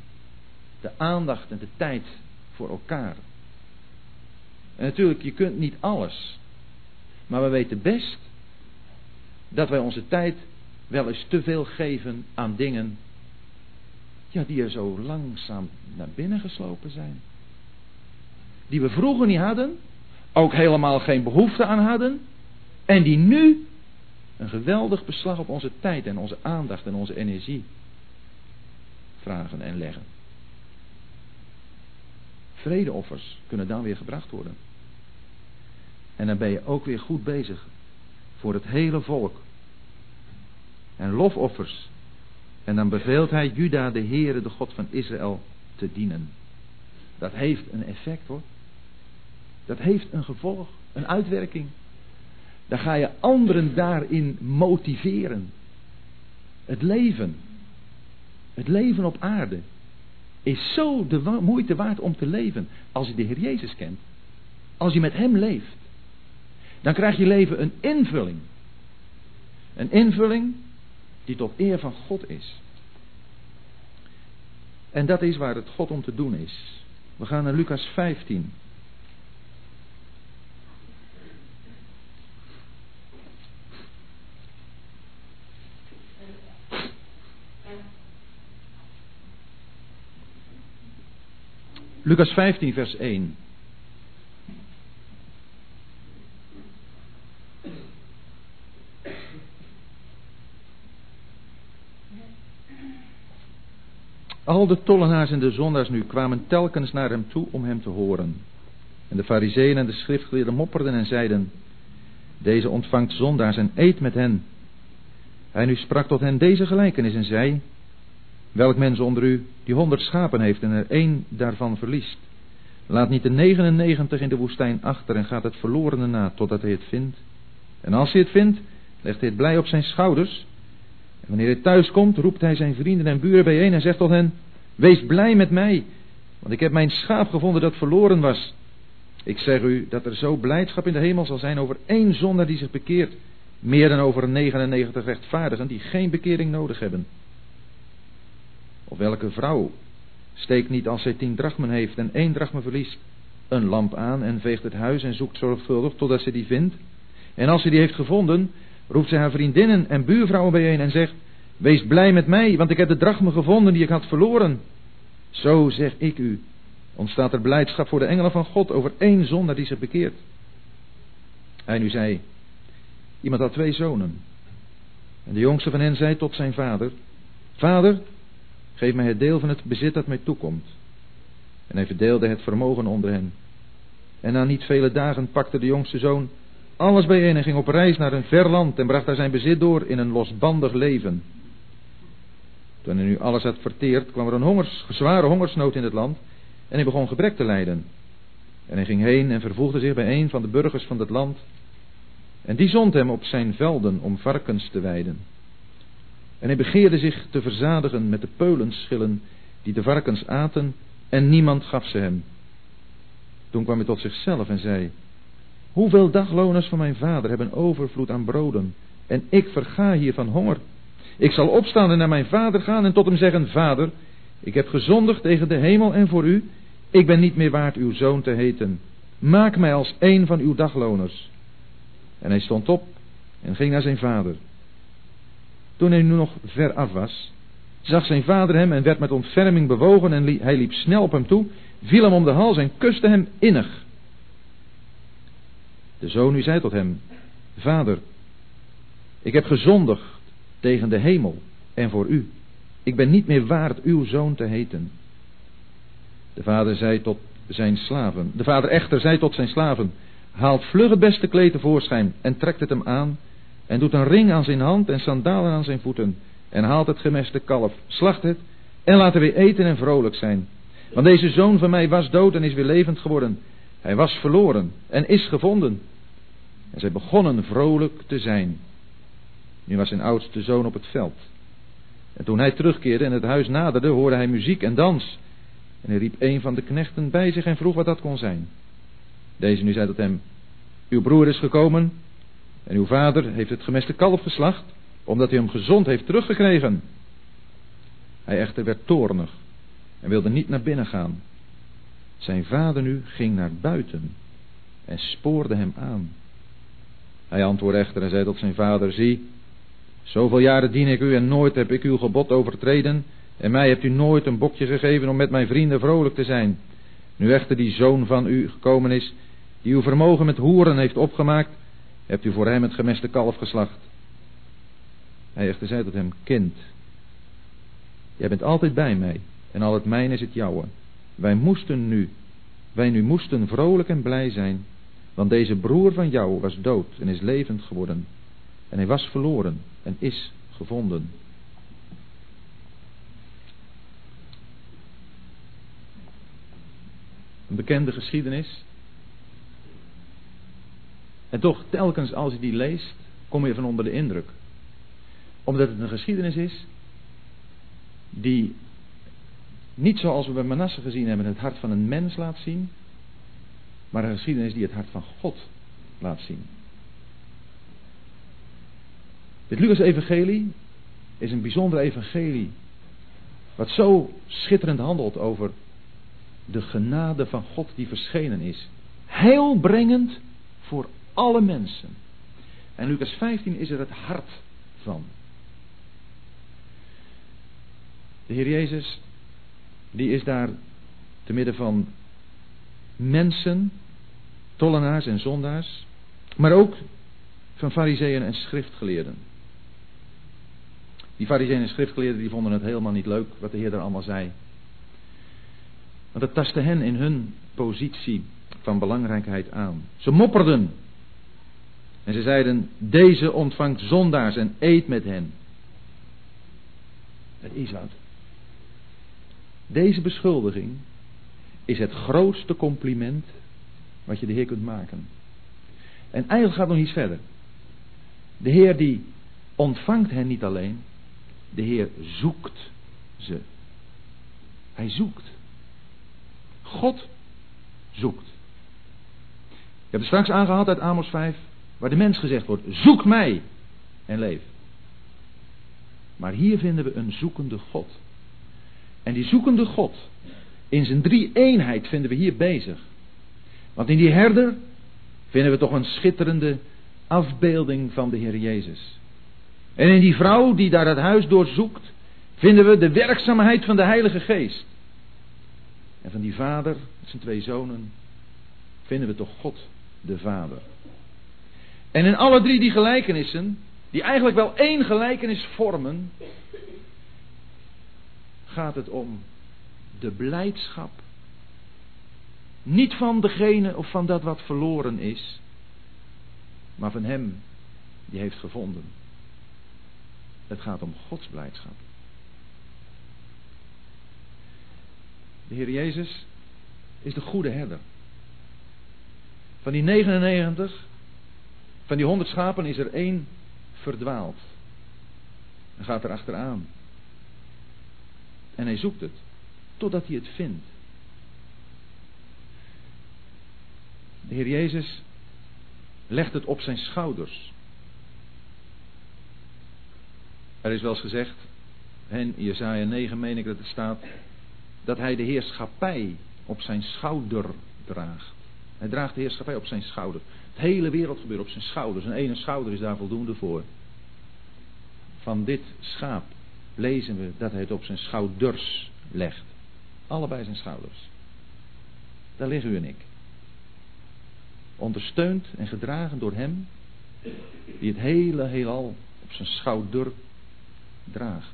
De aandacht en de tijd voor elkaar. En natuurlijk, je kunt niet alles. Maar we weten best dat wij onze tijd wel eens te veel geven aan dingen ja, die er zo langzaam naar binnen geslopen zijn. Die we vroeger niet hadden, ook helemaal geen behoefte aan hadden, en die nu een geweldig beslag op onze tijd en onze aandacht en onze energie vragen en leggen. Vredeoffers kunnen dan weer gebracht worden. En dan ben je ook weer goed bezig voor het hele volk. En lofoffers. En dan beveelt hij Juda, de Heere, de God van Israël, te dienen. Dat heeft een effect hoor. Dat heeft een gevolg, een uitwerking. Dan ga je anderen daarin motiveren. Het leven, het leven op aarde, is zo de moeite waard om te leven als je de Heer Jezus kent. Als je met Hem leeft. Dan krijgt je leven een invulling. Een invulling die tot eer van God is. En dat is waar het God om te doen is. We gaan naar Lucas 15. Lucas 15, vers 1. Al de tollenaars en de zondaars nu kwamen telkens naar hem toe om hem te horen. En de fariseeën en de schriftgeleerden mopperden en zeiden, deze ontvangt zondaars en eet met hen. Hij nu sprak tot hen deze gelijkenis en zei, welk mens onder u die honderd schapen heeft en er één daarvan verliest, laat niet de 99 in de woestijn achter en gaat het verlorene na totdat hij het vindt. En als hij het vindt, legt hij het blij op zijn schouders en wanneer hij thuis komt, roept hij zijn vrienden en buren bijeen en zegt tot hen, wees blij met mij, want ik heb mijn schaap gevonden dat verloren was. Ik zeg u dat er zo blijdschap in de hemel zal zijn over één zondaar die zich bekeert, meer dan over 99 rechtvaardigen die geen bekering nodig hebben. Of welke vrouw steekt niet als zij tien drachmen heeft en één drachme verliest, een lamp aan en veegt het huis en zoekt zorgvuldig totdat ze die vindt. En als ze die heeft gevonden, roept ze haar vriendinnen en buurvrouwen bijeen en zegt, wees blij met mij, want ik heb de drachme gevonden die ik had verloren. Zo zeg ik u, ontstaat er blijdschap voor de engelen van God over één zondaar die zich bekeert. Hij nu zei, iemand had twee zonen. En de jongste van hen zei tot zijn vader, Vader, geef mij het deel van het bezit dat mij toekomt. En hij verdeelde het vermogen onder hen. En na niet vele dagen pakte de jongste zoon alles bijeen en ging op reis naar een ver land en bracht daar zijn bezit door in een losbandig leven. Toen hij nu alles had verteerd, kwam er een hongers, zware hongersnood in het land en hij begon gebrek te lijden. En hij ging heen en vervoegde zich bij een van de burgers van het land. En die zond hem op zijn velden om varkens te weiden. En hij begeerde zich te verzadigen met de peulenschillen die de varkens aten en niemand gaf ze hem. Toen kwam hij tot zichzelf en zei, Hoeveel dagloners van mijn vader hebben overvloed aan broden en ik verga hier van honger. Ik zal opstaan en naar mijn vader gaan en tot hem zeggen, Vader, ik heb gezondigd tegen de hemel en voor u. Ik ben niet meer waard uw zoon te heten. Maak mij als een van uw dagloners. En hij stond op en ging naar zijn vader. Toen hij nu nog ver af was, zag zijn vader hem en werd met ontferming bewogen en hij liep snel op hem toe, viel hem om de hals en kuste hem innig. De zoon nu zei tot hem, Vader, ik heb gezondigd tegen de hemel en voor u. Ik ben niet meer waard uw zoon te heten. De vader zei tot zijn slaven, de vader echter zei tot zijn slaven, haalt vlug het beste kleed tevoorschijn en trekt het hem aan en doet een ring aan zijn hand en sandalen aan zijn voeten en haalt het gemeste kalf, slacht het en laten we eten en vrolijk zijn. Want deze zoon van mij was dood en is weer levend geworden. Hij was verloren en is gevonden. En zij begonnen vrolijk te zijn. Nu was zijn oudste zoon op het veld. En toen hij terugkeerde en het huis naderde, hoorde hij muziek en dans. En hij riep een van de knechten bij zich en vroeg wat dat kon zijn. Deze nu zei tot hem, uw broer is gekomen en uw vader heeft het gemeste kalf geslacht, omdat hij hem gezond heeft teruggekregen. Hij echter werd toornig en wilde niet naar binnen gaan. Zijn vader nu ging naar buiten en spoorde hem aan. Hij antwoordde echter en zei tot zijn vader, zie, zoveel jaren dien ik u en nooit heb ik uw gebod overtreden en mij hebt u nooit een bokje gegeven om met mijn vrienden vrolijk te zijn. Nu echter die zoon van u gekomen is, die uw vermogen met hoeren heeft opgemaakt, hebt u voor hem het gemeste kalf geslacht. Hij echter zei tot hem, kind, jij bent altijd bij mij en al het mijn is het jouwe. Wij moesten nu, wij nu moesten vrolijk en blij zijn, want deze broer van jou was dood en is levend geworden. En hij was verloren en is gevonden. Een bekende geschiedenis. En toch, telkens als je die leest, kom je van onder de indruk. Omdat het een geschiedenis is die niet zoals we bij Manasse gezien hebben het hart van een mens laat zien, maar een geschiedenis die het hart van God laat zien. Dit Lucas-evangelie is een bijzonder evangelie, wat zo schitterend handelt over de genade van God die verschenen is. Heilbrengend voor alle mensen. En Lucas 15 is er het hart van. De Heer Jezus, die is daar te midden van mensen, tollenaars en zondaars, maar ook van fariseeën en schriftgeleerden. Die fariseeën en schriftgeleerden die vonden het helemaal niet leuk wat de Heer daar allemaal zei. Want het tastte hen in hun positie van belangrijkheid aan. Ze mopperden. En ze zeiden, deze ontvangt zondaars en eet met hen. Het is wat. Deze beschuldiging is het grootste compliment wat je de Heer kunt maken. En eigenlijk gaat nog iets verder. De Heer die ontvangt hen niet alleen, de Heer zoekt ze. Hij zoekt. God zoekt. Ik heb het straks aangehaald uit Amos 5, waar de mens gezegd wordt, zoek mij en leef. Maar hier vinden we een zoekende God. En die zoekende God, in zijn drie eenheid vinden we hier bezig. Want in die herder vinden we toch een schitterende afbeelding van de Heer Jezus. En in die vrouw die daar het huis doorzoekt, vinden we de werkzaamheid van de Heilige Geest. En van die vader, zijn twee zonen, vinden we toch God de Vader. En in alle drie die gelijkenissen, die eigenlijk wel één gelijkenis vormen, gaat het om de blijdschap. Niet van degene of van dat wat verloren is, maar van hem die heeft gevonden. Het gaat om Gods blijdschap. De Heer Jezus is de goede herder. Van die 99, van die 100 schapen is er één verdwaald. En gaat er achteraan. En hij zoekt het. Totdat hij het vindt. De Heer Jezus legt het op zijn schouders. Er is wel eens gezegd, in Jesaja 9 meen ik dat het staat, dat hij de heerschappij op zijn schouder draagt. Hij draagt de heerschappij op zijn schouder. Het hele wereldgebeuren op zijn schouders. En ene schouder is daar voldoende voor. Van dit schaap lezen we dat hij het op zijn schouders legt. Allebei zijn schouders. Daar liggen u en ik. Ondersteund en gedragen door hem die het hele heelal op zijn schouder draagt.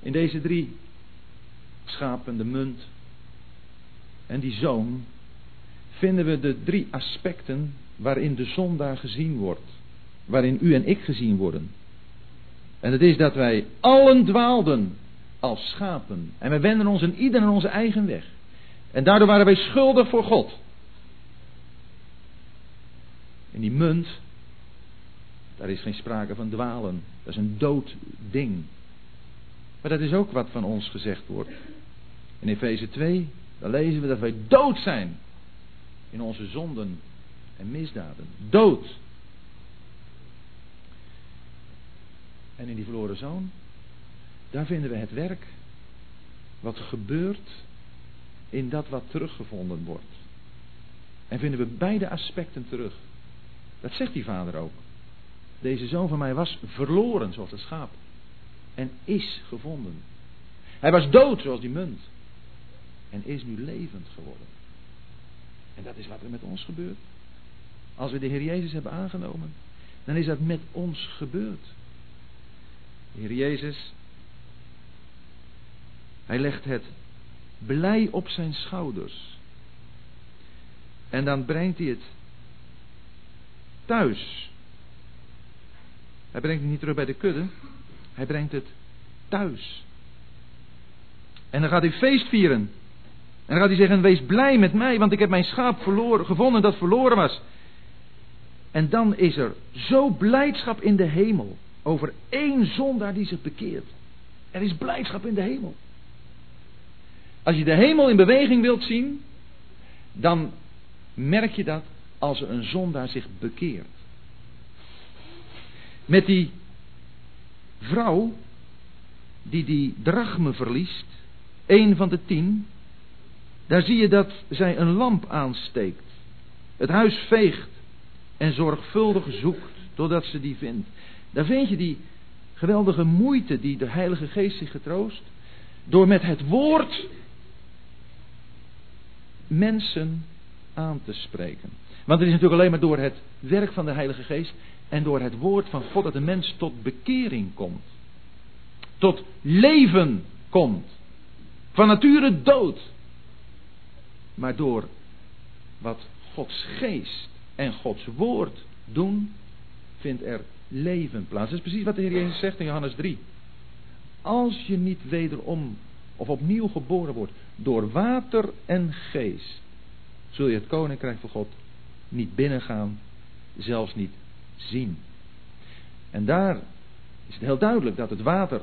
In deze drie schapen, de munt en die zoon, vinden we de drie aspecten waarin de zondaar gezien wordt. Waarin u en ik gezien worden. En het is dat wij allen dwaalden als schapen. En wij wenden ons in ieder in onze eigen weg. En daardoor waren wij schuldig voor God. In die munt, daar is geen sprake van dwalen. Dat is een dood ding. Maar dat is ook wat van ons gezegd wordt. In Efeze 2, dan lezen we dat wij dood zijn in onze zonden en misdaden. Dood. En in die verloren zoon, daar vinden we het werk wat gebeurt in dat wat teruggevonden wordt. En vinden we beide aspecten terug. Dat zegt die vader ook. Deze zoon van mij was verloren zoals het schaap. En is gevonden. Hij was dood zoals die munt. En is nu levend geworden. En dat is wat er met ons gebeurt. Als we de Heer Jezus hebben aangenomen, dan is dat met ons gebeurd. De Heer Jezus, hij legt het blij op zijn schouders. En dan brengt hij het thuis. Hij brengt het niet terug bij de kudde, hij brengt het thuis. En dan gaat hij feest vieren. En dan gaat hij zeggen: Wees blij met mij, want ik heb mijn schaap verloren, gevonden dat verloren was. En dan is er zo blijdschap in de hemel over één zondaar die zich bekeert. Er is blijdschap in de hemel. Als je de hemel in beweging wilt zien, dan merk je dat als een zondaar zich bekeert. Met die vrouw die die drachme verliest, een van de tien, daar zie je dat zij een lamp aansteekt, het huis veegt en zorgvuldig zoekt totdat ze die vindt. Daar vind je die geweldige moeite die de Heilige Geest zich getroost, door met het woord mensen aan te spreken. Want het is natuurlijk alleen maar door het werk van de Heilige Geest en door het woord van God dat de mens tot bekering komt. Tot leven komt. Van nature dood. Maar door wat Gods geest en Gods woord doen, vindt er leven plaats. Dat is precies wat de Heer Jezus zegt in Johannes 3. Als je niet wederom of opnieuw geboren wordt door water en geest, zul je het koninkrijk van God niet binnengaan, zelfs niet zien. En daar is het heel duidelijk dat het water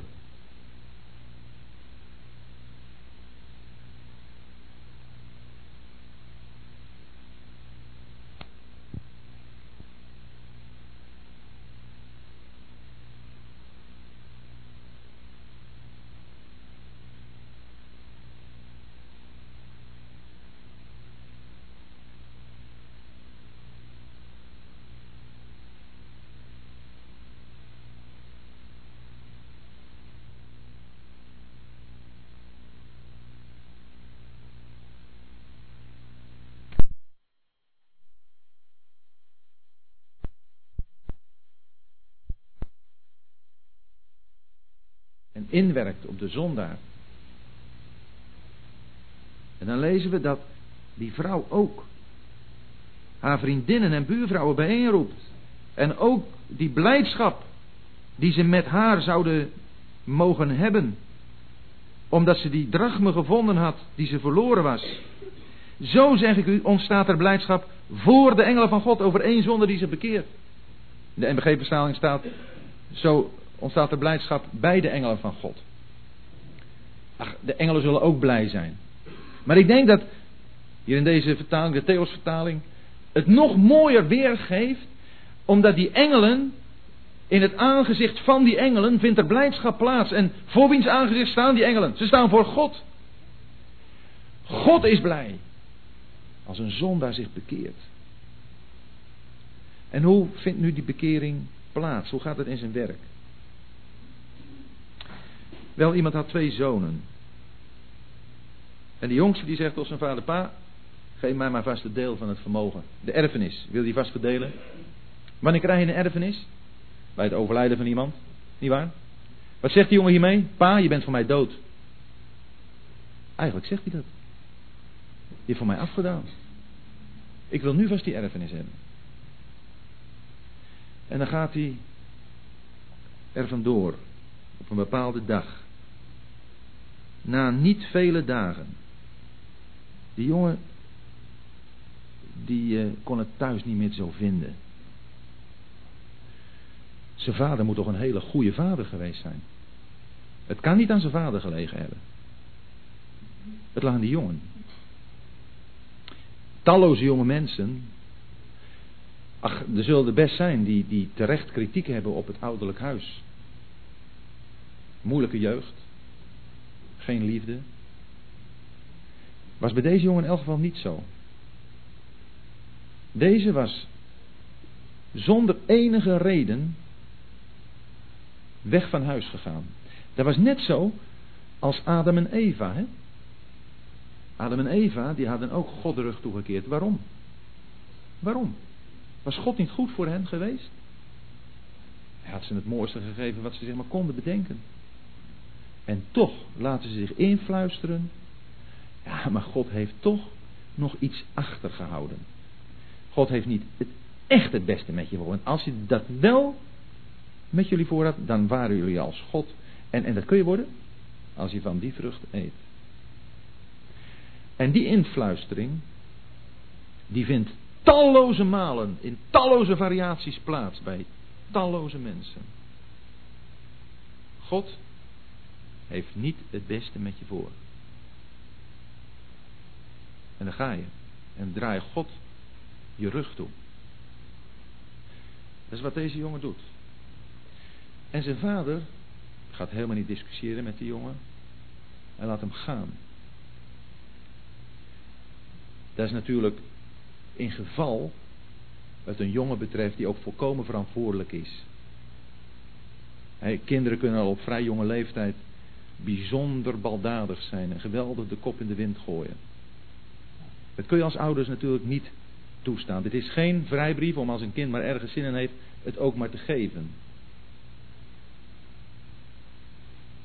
inwerkt op de zondaar. En dan lezen we dat die vrouw ook haar vriendinnen en buurvrouwen bijeenroept. En ook die blijdschap die ze met haar zouden mogen hebben. Omdat ze die drachme gevonden had die ze verloren was. Zo zeg ik u, ontstaat er blijdschap voor de engelen van God over één zonde die ze bekeert. De NBG-verstaling staat, zo ontstaat er blijdschap bij de engelen van God. Ach, de engelen zullen ook blij zijn. Maar ik denk dat hier in deze vertaling, de Theos-vertaling, het nog mooier weergeeft, omdat die engelen In het aangezicht van die engelen vindt er blijdschap plaats. En voor wiens aangezicht staan die engelen? Ze staan voor God. God is blij als een zondaar zich bekeert. En hoe vindt nu die bekering plaats? Hoe gaat het in zijn werk? Wel, iemand had twee zonen. En de jongste die zegt tot zijn vader, pa, geef mij maar vast het deel van het vermogen. De erfenis, wil die vast verdelen? Wanneer krijg je een erfenis? Bij het overlijden van iemand, niet waar? Wat zegt die jongen hiermee? Pa, je bent voor mij dood. Eigenlijk zegt hij dat. Je hebt voor mij afgedaan. Ik wil nu vast die erfenis hebben. En dan gaat hij er vandoor op een bepaalde dag. Na niet vele dagen. Die jongen, die uh, kon het thuis niet meer zo vinden. Zijn vader moet toch een hele goede vader geweest zijn. Het kan niet aan zijn vader gelegen hebben. Het lag aan die jongen. Talloze jonge mensen. Ach, er zullen er best zijn die, die terecht kritiek hebben op het ouderlijk huis. Moeilijke jeugd. Geen liefde. Was bij deze jongen in elk geval niet zo. Deze was zonder enige reden weg van huis gegaan. Dat was net zo als Adam en Eva. Hè? Adam en Eva die hadden ook God de rug toegekeerd. Waarom? Waarom? Was God niet goed voor hen geweest? Hij had ze het mooiste gegeven wat ze zich maar konden bedenken. En toch laten ze zich influisteren. Ja, maar God heeft toch nog iets achtergehouden. God heeft niet het echt het beste met je voor. En als hij dat wel met jullie voor had, dan waren jullie als God. En, en dat kun je worden als je van die vrucht eet. En die influistering, die vindt talloze malen, in talloze variaties plaats bij talloze mensen. God heeft niet het beste met je voor. En dan ga je. En draai God je rug toe. Dat is wat deze jongen doet. En zijn vader gaat helemaal niet discussiëren met die jongen. Hij laat hem gaan. Dat is natuurlijk in geval het een jongen betreft die ook volkomen verantwoordelijk is. kinderen kunnen al op vrij jonge leeftijd bijzonder baldadig zijn en geweldig de kop in de wind gooien. Dat kun je als ouders natuurlijk niet toestaan. Dit is geen vrijbrief om als een kind maar ergens zin in heeft het ook maar te geven.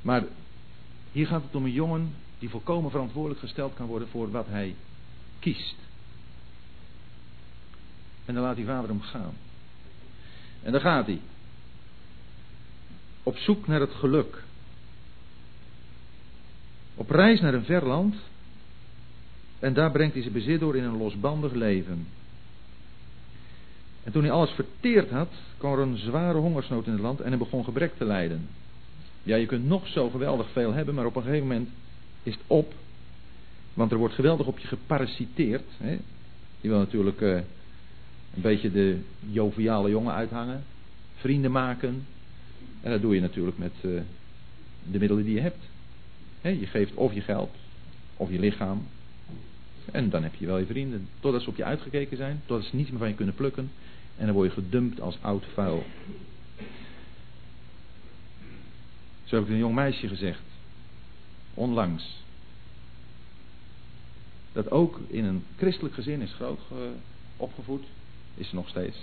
Maar hier gaat het om een jongen die volkomen verantwoordelijk gesteld kan worden voor wat hij kiest. En dan laat die vader hem gaan. En dan gaat hij. Op zoek naar het geluk. Op reis naar een ver land. En daar brengt hij zijn bezit door in een losbandig leven. En toen hij alles verteerd had, kwam er een zware hongersnood in het land en hij begon gebrek te lijden. Ja, je kunt nog zo geweldig veel hebben, maar op een gegeven moment is het op. Want er wordt geweldig op je geparasiteerd. Hè? Je wil natuurlijk uh, een beetje de joviale jongen uithangen. Vrienden maken. En dat doe je natuurlijk met uh, de middelen die je hebt. Je geeft of je geld, of je lichaam. En dan heb je wel je vrienden. Totdat ze op je uitgekeken zijn. Totdat ze niets meer van je kunnen plukken. En dan word je gedumpt als oud vuil. Zo heb ik een jong meisje gezegd. Onlangs. Dat ook in een christelijk gezin is groot opgevoed. Is ze nog steeds.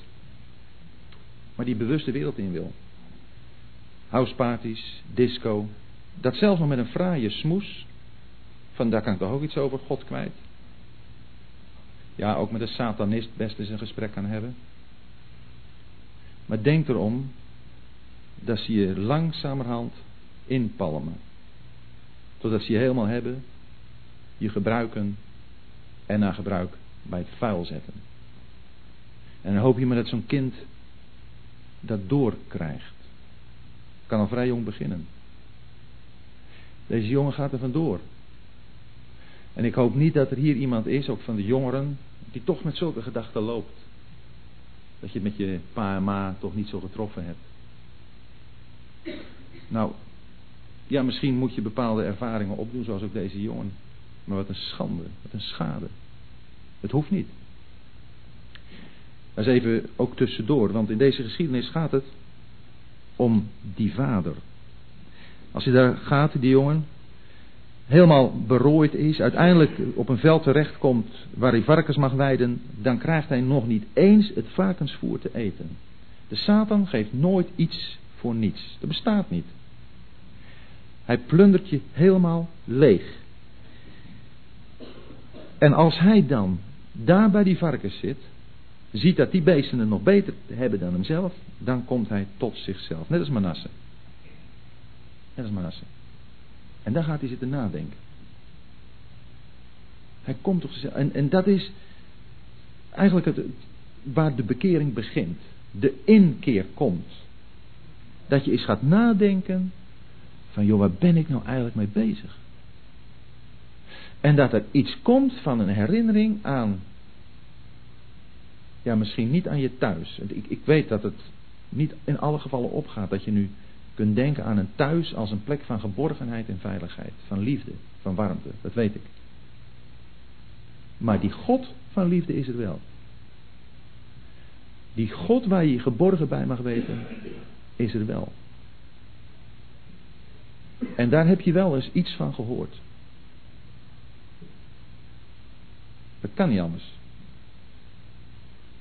Maar die bewuste wereld in wil. Houseparties, disco. Dat zelfs nog met een fraaie smoes. Van daar kan ik toch ook iets over God kwijt. Ja, ook met een satanist best eens een gesprek kan hebben. Maar denk erom dat ze je langzamerhand inpalmen. Totdat ze je helemaal hebben, je gebruiken en na gebruik bij het vuil zetten. En dan hoop je maar dat zo'n kind dat doorkrijgt. Kan al vrij jong beginnen. Deze jongen gaat er vandoor. En ik hoop niet dat er hier iemand is, ook van de jongeren, die toch met zulke gedachten loopt. Dat je het met je pa en ma toch niet zo getroffen hebt. Nou, ja, misschien moet je bepaalde ervaringen opdoen, zoals ook deze jongen. Maar wat een schande, wat een schade. Het hoeft niet. Dat is even ook tussendoor, want in deze geschiedenis gaat het om die vader. Als hij daar gaat, die jongen, helemaal berooid is, uiteindelijk op een veld terechtkomt waar hij varkens mag weiden, dan krijgt hij nog niet eens het varkensvoer te eten. De Satan geeft nooit iets voor niets. Dat bestaat niet. Hij plundert je helemaal leeg. En als hij dan daar bij die varkens zit, ziet dat die beesten het nog beter hebben dan hemzelf, dan komt hij tot zichzelf. Net als Manasse. Als Manasse. En daar gaat hij zitten nadenken. Hij komt tot zichzelf. En, en dat is eigenlijk het, waar de bekering begint. De inkeer komt. Dat je eens gaat nadenken van joh, waar ben ik nou eigenlijk mee bezig? En dat er iets komt van een herinnering aan, ja misschien niet aan je thuis. Ik, ik weet dat het niet in alle gevallen opgaat dat je nu kunt denken aan een thuis als een plek van geborgenheid en veiligheid, van liefde, van warmte, dat weet ik. Maar die God van liefde is er wel. Die God waar je je geborgen bij mag weten, is er wel. En daar heb je wel eens iets van gehoord. Dat kan niet anders.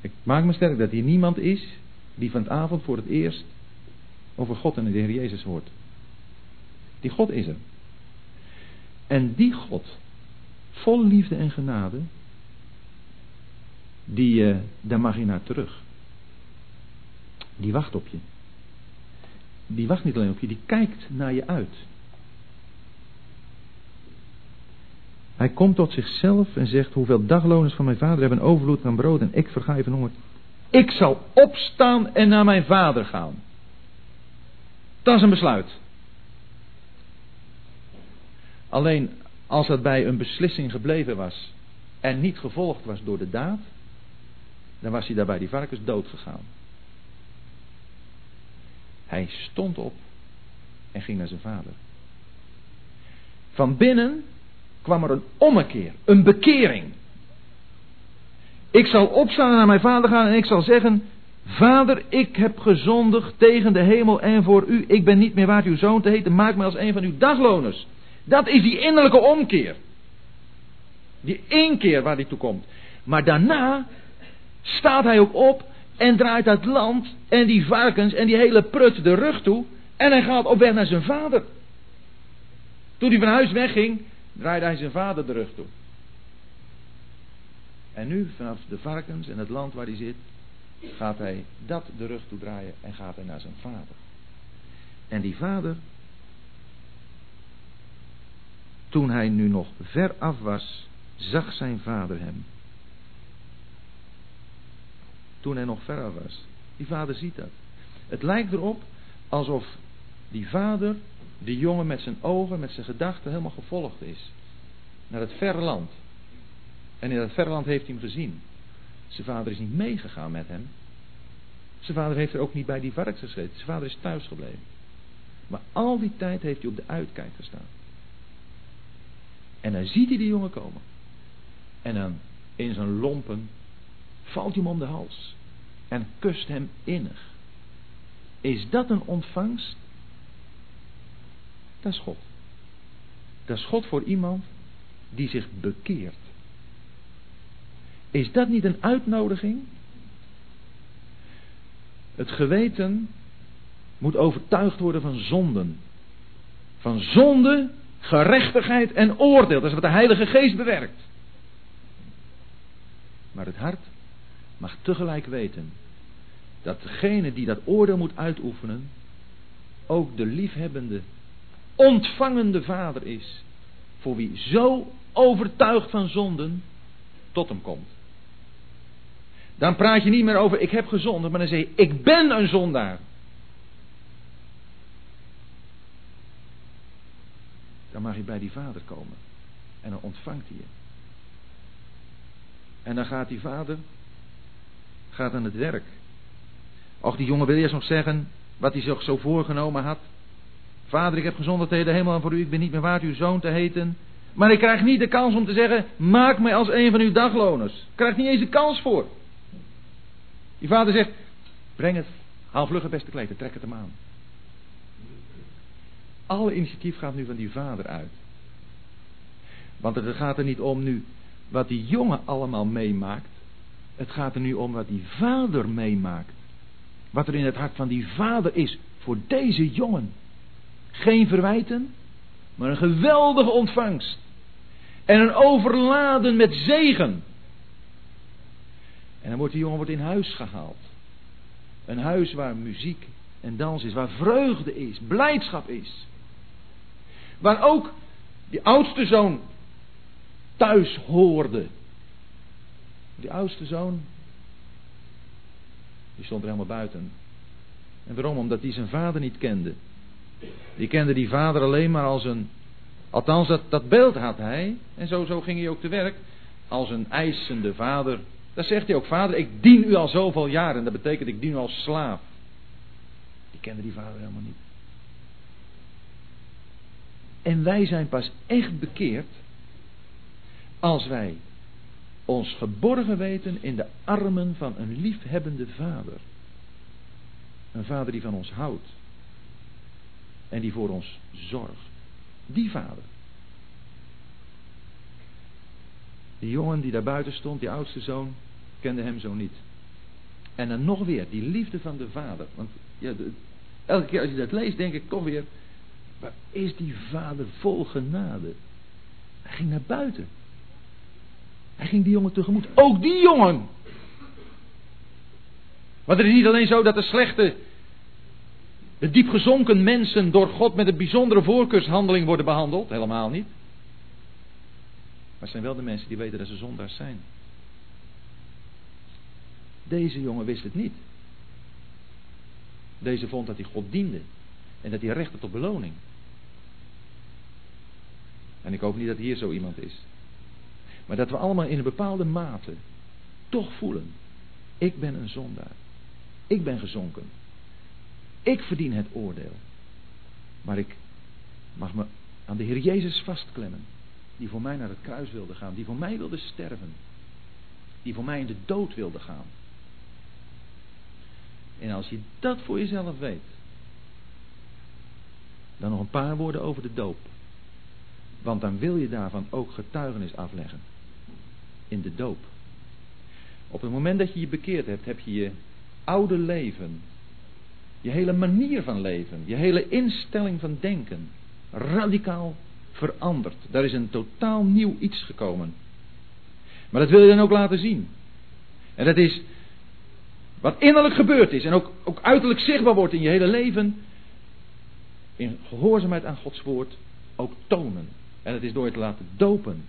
Ik maak me sterk dat hier niemand is die van het avond voor het eerst over God en de Heer Jezus hoort. Die God is er. En die God, vol liefde en genade, die, uh, daar mag je naar terug. Die wacht op je. Die wacht niet alleen op je, die kijkt naar je uit. Hij komt tot zichzelf en zegt: Hoeveel dagloners van mijn vader hebben overvloed aan brood en ik verga even honger. Ik zal opstaan en naar mijn vader gaan. Dat is een besluit. Alleen als het bij een beslissing gebleven was en niet gevolgd was door de daad, dan was hij daar bij die varkens dood gegaan. Hij stond op en ging naar zijn vader. Van binnen kwam er een ommekeer, een bekering. Ik zal opstaan en naar mijn vader gaan en ik zal zeggen: Vader, ik heb gezondigd tegen de hemel en voor u. Ik ben niet meer waard uw zoon te heten. Maak me als een van uw dagloners. Dat is die innerlijke omkeer. Die één keer waar hij toe komt. Maar daarna staat hij ook op en draait het land en die varkens en die hele prut de rug toe. En hij gaat op weg naar zijn vader. Toen hij van huis wegging, draaide hij zijn vader de rug toe. En nu, vanaf de varkens en het land waar hij zit, gaat hij dat de rug toe draaien en gaat hij naar zijn vader. En die vader, toen hij nu nog ver af was, zag zijn vader hem. Toen hij nog ver af was. Die vader ziet dat. Het lijkt erop alsof die vader de jongen met zijn ogen, met zijn gedachten helemaal gevolgd is. Naar het verre land. En in dat verre land heeft hij hem gezien. Zijn vader is niet meegegaan met hem. Zijn vader heeft er ook niet bij die varkens gezeten. Zijn vader is thuis gebleven. Maar al die tijd heeft hij op de uitkijk gestaan. En dan ziet hij die jongen komen. En dan in zijn lompen valt hij hem om de hals. En kust hem innig. Is dat een ontvangst? Dat is God. Dat is God voor iemand die zich bekeert. Is dat niet een uitnodiging? Het geweten moet overtuigd worden van zonden. Van zonde, gerechtigheid en oordeel. Dat is wat de Heilige Geest bewerkt. Maar het hart mag tegelijk weten dat degene die dat oordeel moet uitoefenen ook de liefhebbende, ontvangende vader is. Voor wie zo overtuigd van zonden tot hem komt. Dan praat je niet meer over ik heb gezondigd, maar dan zeg je ik ben een zondaar. Dan mag je bij die vader komen. En dan ontvangt hij je. En dan gaat die vader gaat aan het werk. Och, die jongen wil eerst nog zeggen wat hij zich zo voorgenomen had. Vader, ik heb gezondheid helemaal voor u, ik ben niet meer waard uw zoon te heten. Maar ik krijg niet de kans om te zeggen, maak mij als een van uw dagloners. Ik krijg niet eens de kans voor. Die vader zegt, breng het, haal vlug het beste kleed en trek het hem aan. Alle initiatief gaat nu van die vader uit. Want het gaat er niet om nu wat die jongen allemaal meemaakt. Het gaat er nu om wat die vader meemaakt. Wat er in het hart van die vader is voor deze jongen. Geen verwijten, maar een geweldige ontvangst. En een overladen met zegen. En dan wordt die jongen wordt in huis gehaald. Een huis waar muziek en dans is, waar vreugde is, blijdschap is. Waar ook die oudste zoon thuis hoorde. Die oudste zoon, die stond er helemaal buiten. En waarom? Omdat hij zijn vader niet kende. Die kende die vader alleen maar als een. Althans, dat, dat beeld had hij. En zo, zo ging hij ook te werk. Als een eisende vader. Daar zegt hij ook: Vader, ik dien u al zoveel jaren. Dat betekent, ik dien u als slaaf. Die kende die vader helemaal niet. En wij zijn pas echt bekeerd. Als wij ons geborgen weten in de armen van een liefhebbende vader. Een vader die van ons houdt. En die voor ons zorgt. Die vader. Die jongen die daar buiten stond, die oudste zoon, kende hem zo niet. En dan nog weer, die liefde van de vader. Want ja, elke keer als je dat leest, denk ik toch weer, waar is die vader vol genade? Hij ging naar buiten. Hij ging die jongen tegemoet. Ook die jongen. Want het is niet alleen zo dat de slechte, de diep gezonken mensen door God met een bijzondere voorkeurshandeling worden behandeld. Helemaal niet. Maar het zijn wel de mensen die weten dat ze zondaars zijn. Deze jongen wist het niet. Deze vond dat hij God diende. En dat hij recht had op beloning. En ik hoop niet dat hier zo iemand is. Maar dat we allemaal in een bepaalde mate toch voelen. Ik ben een zondaar. Ik ben gezonken. Ik verdien het oordeel. Maar ik mag me aan de Heer Jezus vastklemmen. Die voor mij naar het kruis wilde gaan. Die voor mij wilde sterven. Die voor mij in de dood wilde gaan. En als je dat voor jezelf weet. Dan nog een paar woorden over de doop. Want dan wil je daarvan ook getuigenis afleggen in de doop. Op het moment dat je je bekeerd hebt, heb je je oude leven, je hele manier van leven, je hele instelling van denken radicaal veranderd. Daar is een totaal nieuw iets gekomen. Maar dat wil je dan ook laten zien. En dat is wat innerlijk gebeurd is en ook, ook uiterlijk zichtbaar wordt in je hele leven. In gehoorzaamheid aan Gods woord ook tonen. En dat is door je te laten dopen.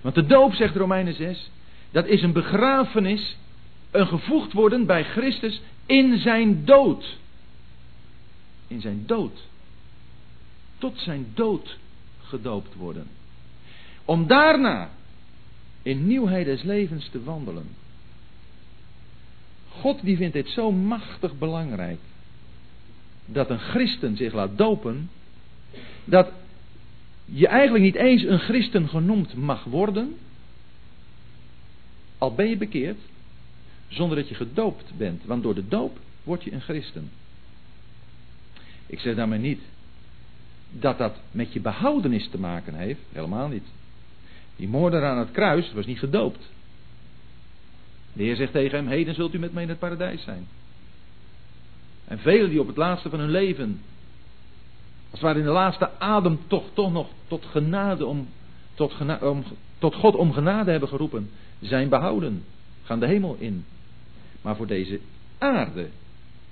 Want de doop, zegt Romeinen 6, dat is een begrafenis, een gevoegd worden bij Christus in zijn dood. In zijn dood. Tot zijn dood gedoopt worden. Om daarna in nieuwheid des levens te wandelen. God die vindt dit zo machtig belangrijk. Dat een christen zich laat dopen. Dat je eigenlijk niet eens een christen genoemd mag worden, al ben je bekeerd, zonder dat je gedoopt bent. Want door de doop word je een christen. Ik zeg daarmee niet dat dat met je behoudenis te maken heeft, helemaal niet. Die moordenaar aan het kruis was niet gedoopt. De Heer zegt tegen hem, heden zult u met mij in het paradijs zijn. En velen die op het laatste van hun leven als het ware in de laatste adem toch, toch nog tot genade om, tot, om, tot God om genade hebben geroepen, zijn behouden. Gaan de hemel in. Maar voor deze aarde,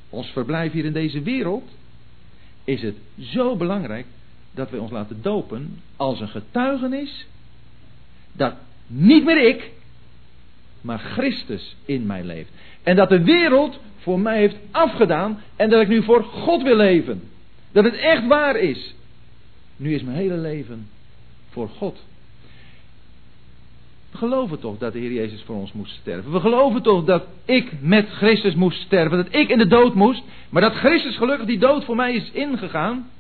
ons verblijf hier in deze wereld, is het zo belangrijk dat we ons laten dopen als een getuigenis dat niet meer ik, maar Christus in mij leeft. En dat de wereld voor mij heeft afgedaan en dat ik nu voor God wil leven. Dat het echt waar is. Nu is mijn hele leven voor God. We geloven toch dat de Heer Jezus voor ons moest sterven. We geloven toch dat ik met Christus moest sterven. Dat ik in de dood moest. Maar dat Christus gelukkig die dood voor mij is ingegaan.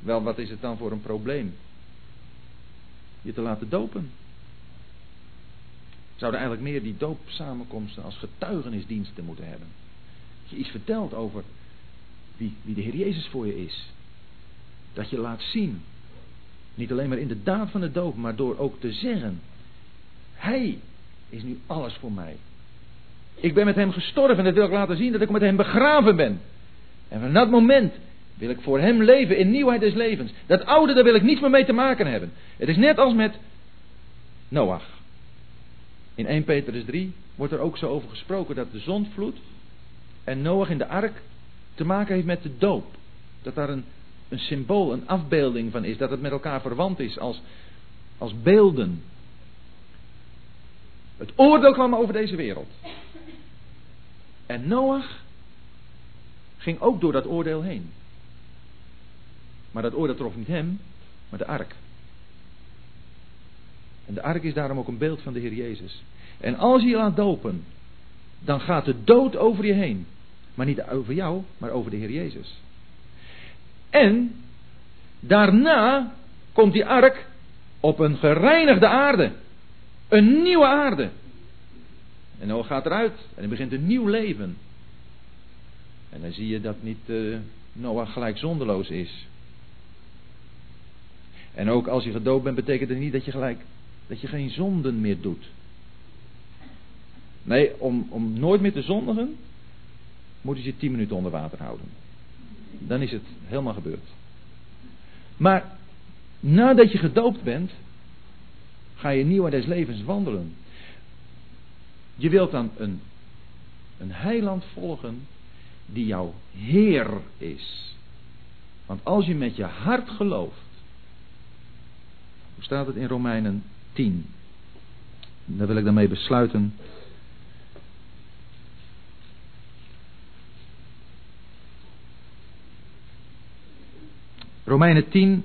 Wel, wat is het dan voor een probleem? Je te laten dopen. Zouden eigenlijk meer die doopsamenkomsten als getuigenisdiensten moeten hebben. Dat je iets vertelt over wie, wie de Heer Jezus voor je is. Dat je laat zien. Niet alleen maar in de daad van de doop, maar door ook te zeggen. Hij is nu alles voor mij. Ik ben met hem gestorven en dat wil ik laten zien dat ik met hem begraven ben. En van dat moment wil ik voor hem leven in nieuwheid des levens. Dat oude, daar wil ik niets meer mee te maken hebben. Het is net als met Noach. In 1 Petrus 3 wordt er ook zo over gesproken dat de zondvloed en Noach in de ark te maken heeft met de doop. Dat daar een, een symbool, een afbeelding van is. Dat het met elkaar verwant is als, als beelden. Het oordeel kwam over deze wereld. En Noach ging ook door dat oordeel heen. Maar dat oordeel trof niet hem, maar de ark. En de ark is daarom ook een beeld van de Heer Jezus. En als je je laat dopen, dan gaat de dood over je heen. Maar niet over jou, maar over de Heer Jezus. En daarna komt die ark op een gereinigde aarde. Een nieuwe aarde. En Noach gaat eruit en er begint een nieuw leven. En dan zie je dat niet uh, Noach gelijk zonderloos is. En ook als je gedoopt bent, betekent het niet dat je gelijk dat je geen zonden meer doet. Nee, om, om nooit meer te zondigen, moet je je tien minuten onder water houden. Dan is het helemaal gebeurd. Maar nadat je gedoopt bent, ga je nieuw in des levens wandelen. Je wilt dan een, een heiland volgen die jouw Heer is. Want als je met je hart gelooft, hoe staat het in Romeinen 10? Daar wil ik daarmee besluiten. Romeinen 10,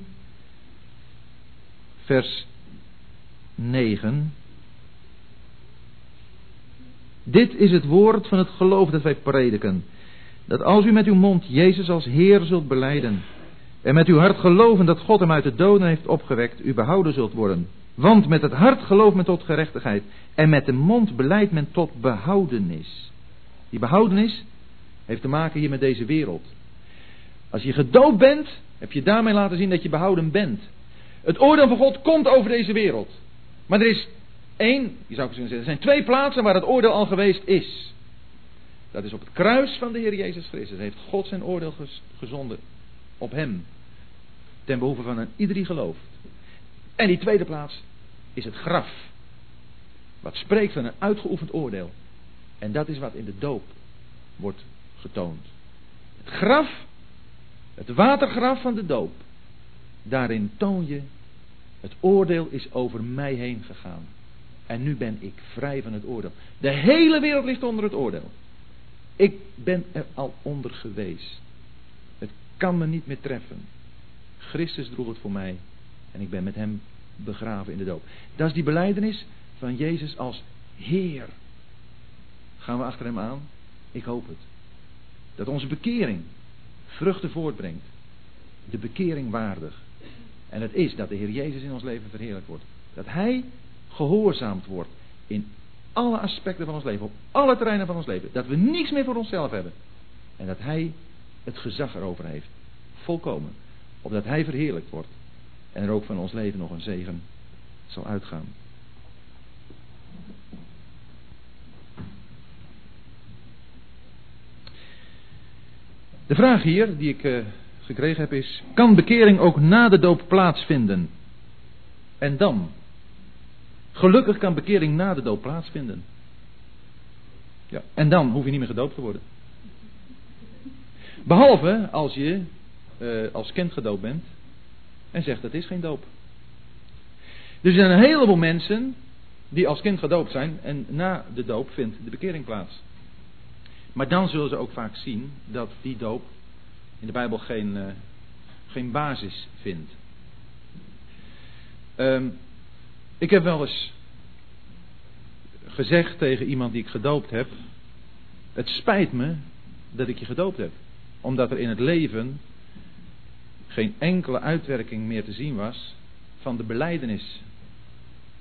vers 9. Dit is het woord van het geloof dat wij prediken. Dat als u met uw mond Jezus als Heer zult beleiden. En met uw hart geloven dat God hem uit de doden heeft opgewekt, u behouden zult worden. Want met het hart gelooft men tot gerechtigheid. En met de mond beleidt men tot behoudenis. Die behoudenis heeft te maken hier met deze wereld. Als je gedoopt bent, heb je daarmee laten zien dat je behouden bent. Het oordeel van God komt over deze wereld. Maar er is één, je zou kunnen zeggen, er zijn twee plaatsen waar het oordeel al geweest is. Dat is op het kruis van de Heer Jezus Christus. Heeft God zijn oordeel gezonden op hem. Ten behoeve van een ieder die gelooft. En die tweede plaats is het graf. Wat spreekt van een uitgeoefend oordeel. En dat is wat in de doop wordt getoond. Het graf, het watergraf van de doop. Daarin toon je, het oordeel is over mij heen gegaan. En nu ben ik vrij van het oordeel. De hele wereld ligt onder het oordeel. Ik ben er al onder geweest. Het kan me niet meer treffen. Christus droeg het voor mij en ik ben met hem begraven in de doop. Dat is die beleidenis van Jezus als Heer. Gaan we achter hem aan? Ik hoop het. Dat onze bekering vruchten voortbrengt. De bekering waardig. En het is dat de Heer Jezus in ons leven verheerlijk wordt. Dat Hij gehoorzaamd wordt in alle aspecten van ons leven, op alle terreinen van ons leven. Dat we niets meer voor onszelf hebben. En dat Hij het gezag erover heeft. Volkomen. Opdat Hij verheerlijkt wordt. En er ook van ons leven nog een zegen zal uitgaan. De vraag hier die ik uh, gekregen heb is: kan bekering ook na de doop plaatsvinden? En dan? Gelukkig kan bekering na de doop plaatsvinden. Ja, en dan hoef je niet meer gedoopt te worden. Behalve als je uh, als kind gedoopt bent en zegt dat is geen doop. Dus er zijn een heleboel mensen die als kind gedoopt zijn en na de doop vindt de bekering plaats. Maar dan zullen ze ook vaak zien dat die doop in de Bijbel geen, uh, geen basis vindt. Um, ik heb wel eens gezegd tegen iemand die ik gedoopt heb: Het spijt me dat ik je gedoopt heb, omdat er in het leven geen enkele uitwerking meer te zien was van de beleidenis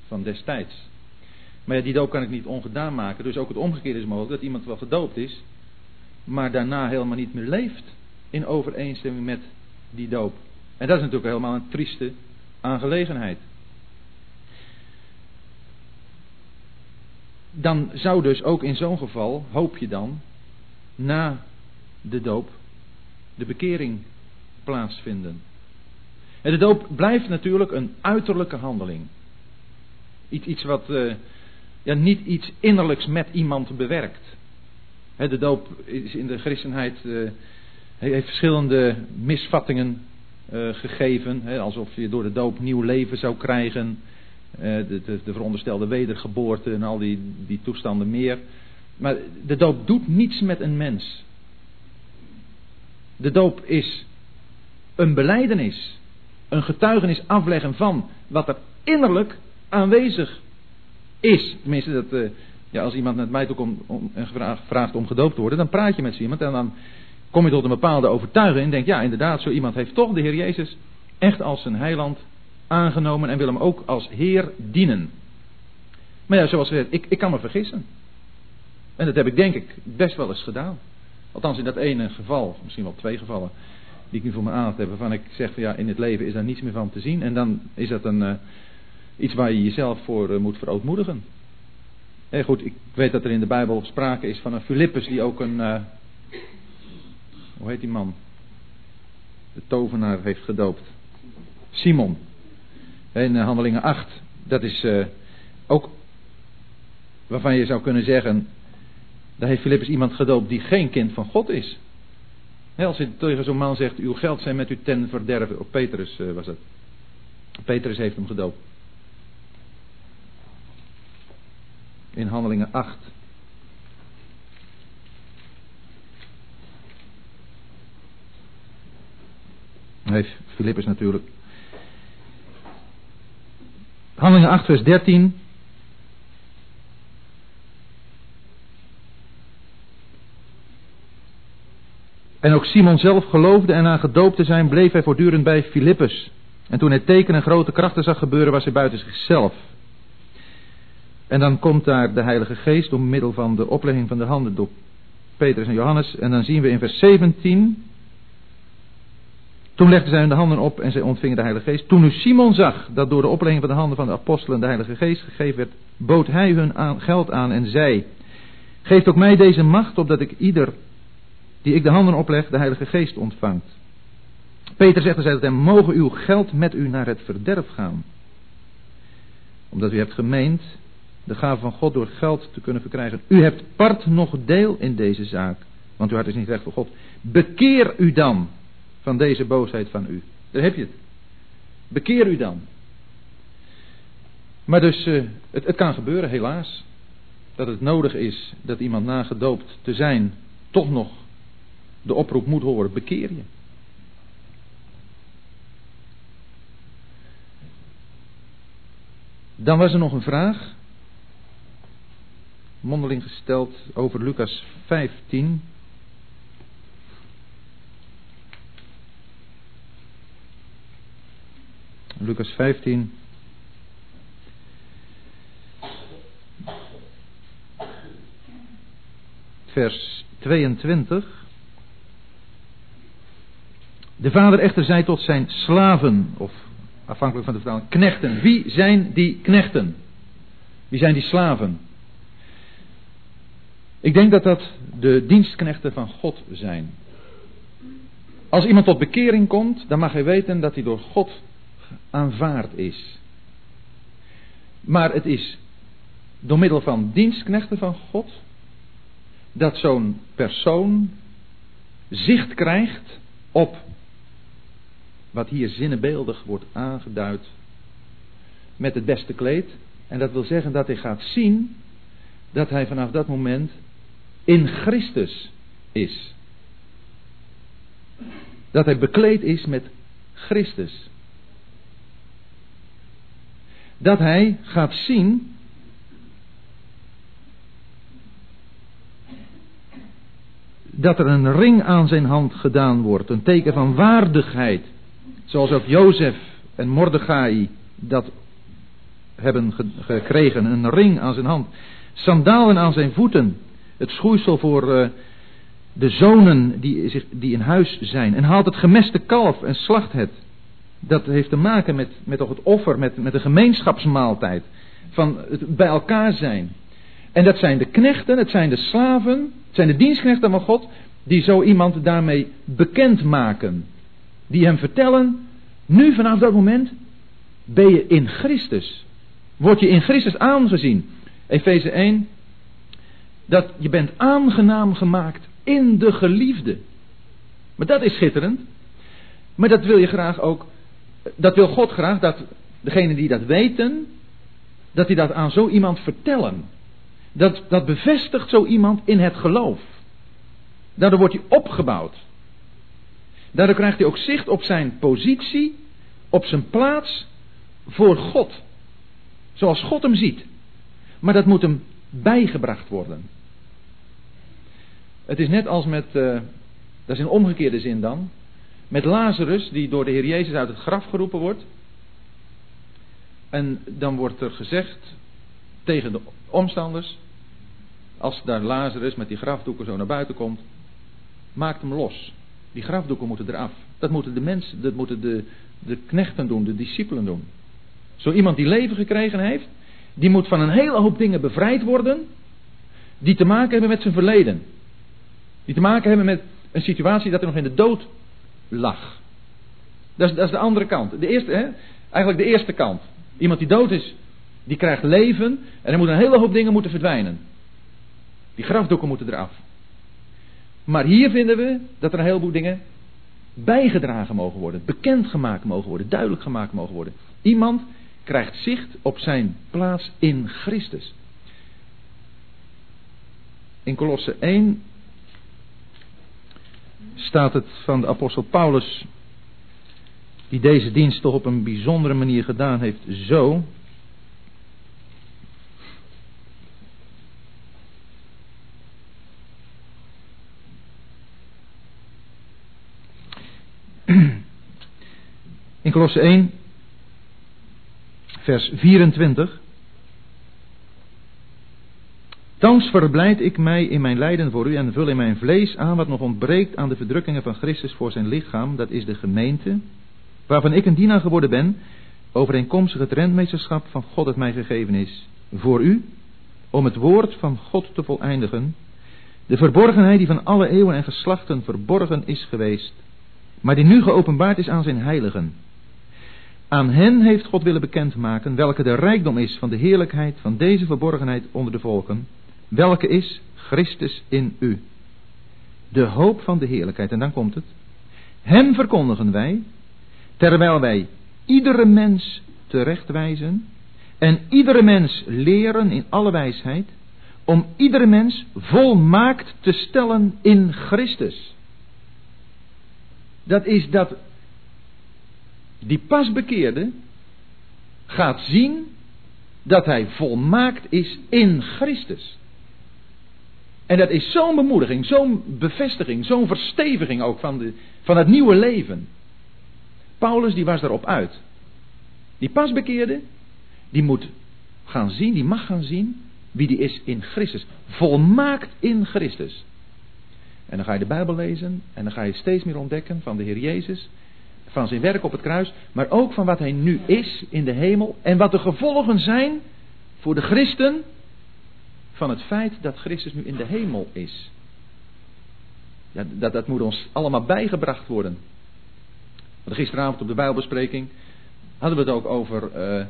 van destijds. Maar ja, die doop kan ik niet ongedaan maken. Dus ook het omgekeerde is mogelijk dat iemand wel gedoopt is, maar daarna helemaal niet meer leeft in overeenstemming met die doop. En dat is natuurlijk helemaal een trieste aangelegenheid. Dan zou dus ook in zo'n geval, hoop je dan, na de doop de bekering plaatsvinden. En de doop blijft natuurlijk een uiterlijke handeling. Iets, wat uh, ja, niet iets innerlijks met iemand bewerkt. de doop is in de christenheid uh, heeft verschillende misvattingen uh, gegeven. alsof je door de doop nieuw leven zou krijgen. De, de, de, veronderstelde wedergeboorte en al die, die toestanden meer. Maar de doop doet niets met een mens. De doop is een beleidenis. Een getuigenis afleggen van wat er innerlijk aanwezig is. Tenminste, dat, uh, ja, als iemand naar mij toe komt om, en vraagt om gedoopt te worden, dan praat je met iemand en dan kom je tot een bepaalde overtuiging en denk, ja inderdaad, zo iemand heeft toch de Heer Jezus echt als zijn heiland aangenomen en wil hem ook als Heer dienen. Maar ja, zoals gezegd, ik, ik kan me vergissen. En dat heb ik denk ik best wel eens gedaan. Althans in dat ene geval, misschien wel twee gevallen, die ik nu voor me aandacht heb, waarvan ik zeg van ja, in het leven is daar niets meer van te zien. En dan is dat een, uh, iets waar je jezelf voor uh, moet verootmoedigen. Hey, goed, ik weet dat er in de Bijbel sprake is van een Filippus die ook een, uh, hoe heet die man? De tovenaar heeft gedoopt. Simon. In Handelingen 8. Dat is ook waarvan je zou kunnen zeggen, daar heeft Filippus iemand gedoopt die geen kind van God is. Als je tegen zo'n man zegt, uw geld zijn met u ten verderven. Of Petrus uh, was het. Petrus heeft hem gedoopt. In handelingen 8. heeft Filippus natuurlijk. Handelingen 8 vers 13. En ook Simon zelf geloofde en aan gedoopt te zijn bleef hij voortdurend bij Filippus. En toen hij tekenen en grote krachten zag gebeuren was hij buiten zichzelf. En dan komt daar de Heilige Geest door middel van de oplegging van de handen door Petrus en Johannes. En dan zien we in vers 17. Toen legden zij hun de handen op en zij ontvingen de Heilige Geest. Toen nu Simon zag dat door de oplegging van de handen van de apostelen de Heilige Geest gegeven werd, bood hij hun aan, geld aan en zei: Geef ook mij deze macht, opdat ik ieder die ik de handen opleg, de Heilige Geest ontvangt. Peter zegt, zei dat hem, mogen uw geld met u naar het verderf gaan. Omdat u hebt gemeend de gave van God door geld te kunnen verkrijgen. U hebt part nog deel in deze zaak, want uw hart is niet recht voor God. Bekeer u dan van deze boosheid van u. Daar heb je het. Bekeer u dan. Maar dus, uh, het, het kan gebeuren, helaas, dat het nodig is dat iemand nagedoopt te zijn, toch nog de oproep moet horen, bekeer je. Dan was er nog een vraag, mondeling gesteld over Lucas 15. Lucas 15. Vers 22. De vader echter zei tot zijn slaven, of afhankelijk van de vertaling, knechten. Wie zijn die knechten? Wie zijn die slaven? Ik denk dat dat de dienstknechten van God zijn. Als iemand tot bekering komt, dan mag hij weten dat hij door God aanvaard is. Maar het is door middel van dienstknechten van God dat zo'n persoon zicht krijgt op wat hier zinnebeeldig wordt aangeduid met het beste kleed. En dat wil zeggen dat hij gaat zien dat hij vanaf dat moment in Christus is. Dat hij bekleed is met Christus. Dat hij gaat zien dat er een ring aan zijn hand gedaan wordt, een teken van waardigheid Zoals ook Jozef en Mordechai dat hebben gekregen. Een ring aan zijn hand. Sandalen aan zijn voeten. Het schoeisel voor uh, de zonen die, zich, die in huis zijn. En haalt het gemeste kalf en slacht het. Dat heeft te maken met, met toch het offer, met, met de gemeenschapsmaaltijd. Van het bij elkaar zijn. En dat zijn de knechten, het zijn de slaven, het zijn de dienstknechten van God, die zo iemand daarmee bekend maken. Die hem vertellen, nu vanaf dat moment ben je in Christus. Word je in Christus aangezien. Efeze 1, dat je bent aangenaam gemaakt in de geliefde. Maar dat is schitterend. Maar dat wil je graag ook, dat wil God graag, dat degenen die dat weten, dat die dat aan zo iemand vertellen. Dat, dat bevestigt zo iemand in het geloof. Daardoor wordt hij opgebouwd. Daardoor krijgt hij ook zicht op zijn positie, op zijn plaats voor God. Zoals God hem ziet. Maar dat moet hem bijgebracht worden. Het is net als met, uh, dat is in omgekeerde zin dan, met Lazarus die door de Heer Jezus uit het graf geroepen wordt. En dan wordt er gezegd tegen de omstanders, als daar Lazarus met die grafdoeken zo naar buiten komt, maakt hem los. Die grafdoeken moeten eraf. Dat moeten de mensen, dat moeten de, de knechten doen, de discipelen doen. Zo iemand die leven gekregen heeft, die moet van een hele hoop dingen bevrijd worden, die te maken hebben met zijn verleden. Die te maken hebben met een situatie dat er nog in de dood lag. Dat is, dat is de andere kant. De eerste, hè? Eigenlijk de eerste kant. Iemand die dood is, die krijgt leven en er moeten een hele hoop dingen moeten verdwijnen. Die grafdoeken moeten eraf. Maar hier vinden we dat er een heleboel dingen bijgedragen mogen worden, bekendgemaakt mogen worden, duidelijk gemaakt mogen worden. Iemand krijgt zicht op zijn plaats in Christus. In Kolosse 1 staat het van de apostel Paulus, die deze dienst toch op een bijzondere manier gedaan heeft, zo. Kolosse 1, vers 24. Thans verblijd ik mij in mijn lijden voor u en vul in mijn vlees aan wat nog ontbreekt aan de verdrukkingen van Christus voor zijn lichaam, dat is de gemeente, waarvan ik een dienaar geworden ben, overeenkomstig het rentmeesterschap van God dat mij gegeven is, voor u, om het woord van God te voleindigen, de verborgenheid die van alle eeuwen en geslachten verborgen is geweest, maar die nu geopenbaard is aan zijn heiligen. Aan hen heeft God willen bekendmaken welke de rijkdom is van de heerlijkheid van deze verborgenheid onder de volken, welke is Christus in u. De hoop van de heerlijkheid. En dan komt het. Hem verkondigen wij, terwijl wij iedere mens terechtwijzen en iedere mens leren in alle wijsheid, om iedere mens volmaakt te stellen in Christus. Dat is dat die pasbekeerde gaat zien dat hij volmaakt is in Christus. En dat is zo'n bemoediging, zo'n bevestiging, zo'n versteviging ook van, de, van het nieuwe leven. Paulus die was daarop uit. Die pasbekeerde, die moet gaan zien, die mag gaan zien wie die is in Christus. Volmaakt in Christus. En dan ga je de Bijbel lezen en dan ga je steeds meer ontdekken van de Heer Jezus, van zijn werk op het kruis, maar ook van wat hij nu is in de hemel en wat de gevolgen zijn voor de christen van het feit dat Christus nu in de hemel is. Ja, dat, dat moet ons allemaal bijgebracht worden. Want gisteravond op de Bijbelbespreking hadden we het ook over uh,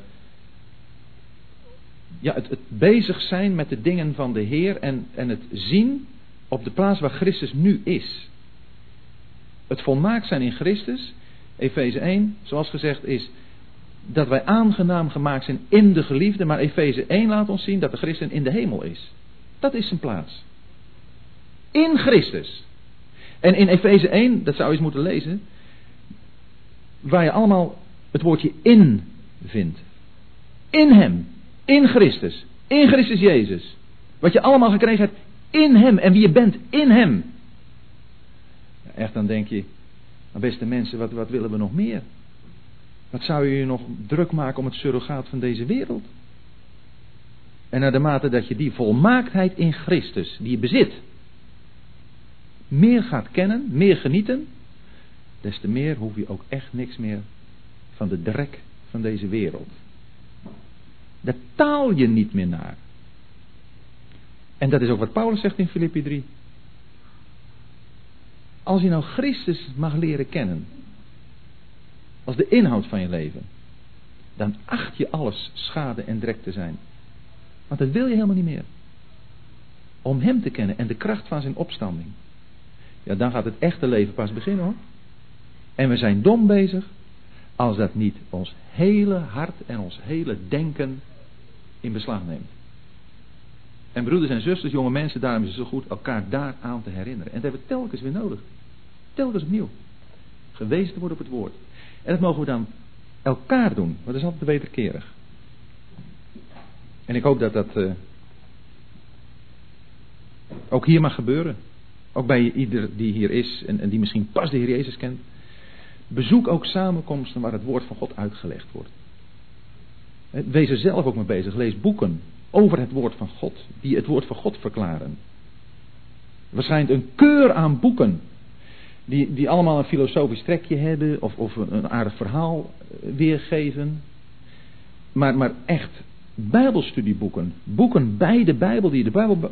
ja, het, het, bezig zijn met de dingen van de Heer en, en het zien op de plaats waar Christus nu is. Het volmaakt zijn in Christus, Efeze 1, zoals gezegd, is dat wij aangenaam gemaakt zijn in de geliefde, maar Efeze 1 laat ons zien dat de christen in de hemel is. Dat is zijn plaats. In Christus. En in Efeze 1, dat zou je eens moeten lezen, waar je allemaal het woordje in vindt. In hem, in Christus, in Christus Jezus. Wat je allemaal gekregen hebt in hem en wie je bent in hem. echt dan denk je, beste mensen, wat, wat willen we nog meer? Wat zou je je nog druk maken om het surrogaat van deze wereld? En naar de mate dat je die volmaaktheid in Christus, die je bezit, meer gaat kennen, meer genieten, des te meer hoef je ook echt niks meer van de drek van deze wereld. Daar taal je niet meer naar. En dat is ook wat Paulus zegt in Filippi 3. Als je nou Christus mag leren kennen, als de inhoud van je leven, dan acht je alles schade en drek te zijn. Want dat wil je helemaal niet meer. Om Hem te kennen en de kracht van zijn opstanding. Ja, dan gaat het echte leven pas beginnen hoor. En we zijn dom bezig als dat niet ons hele hart en ons hele denken in beslag neemt. En broeders en zusters, jonge mensen, daarom is het zo goed elkaar daaraan te herinneren. En dat hebben we telkens weer nodig. Telkens opnieuw. Gewezen te worden op het woord. En dat mogen we dan elkaar doen, want dat is altijd wederkerig. En ik hoop dat dat uh, ook hier mag gebeuren. Ook bij ieder die hier is en, en die misschien pas de Heer Jezus kent. Bezoek ook samenkomsten waar het woord van God uitgelegd wordt. Wees er zelf ook mee bezig. Lees boeken over het woord van God, die het woord van God verklaren. Waarschijnlijk een keur aan boeken, die, die allemaal een filosofisch trekje hebben, of, of een aardig verhaal eh, weergeven. Maar, maar echt Bijbelstudieboeken, boeken bij de Bijbel, die de Bijbel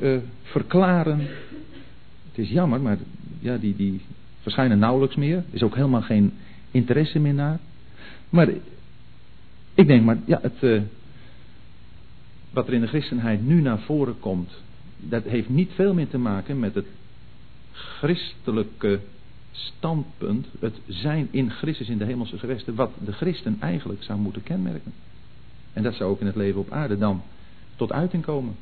uh, verklaren. Het is jammer, maar ja, die, die verschijnen nauwelijks meer. Er is ook helemaal geen interesse meer naar. Maar ik denk maar, ja, het, uh, wat er in de christenheid nu naar voren komt, dat heeft niet veel meer te maken met het christelijke standpunt, het zijn in Christus in de hemelse gewesten, wat de christen eigenlijk zou moeten kenmerken. En dat zou ook in het leven op aarde dan tot uiting komen.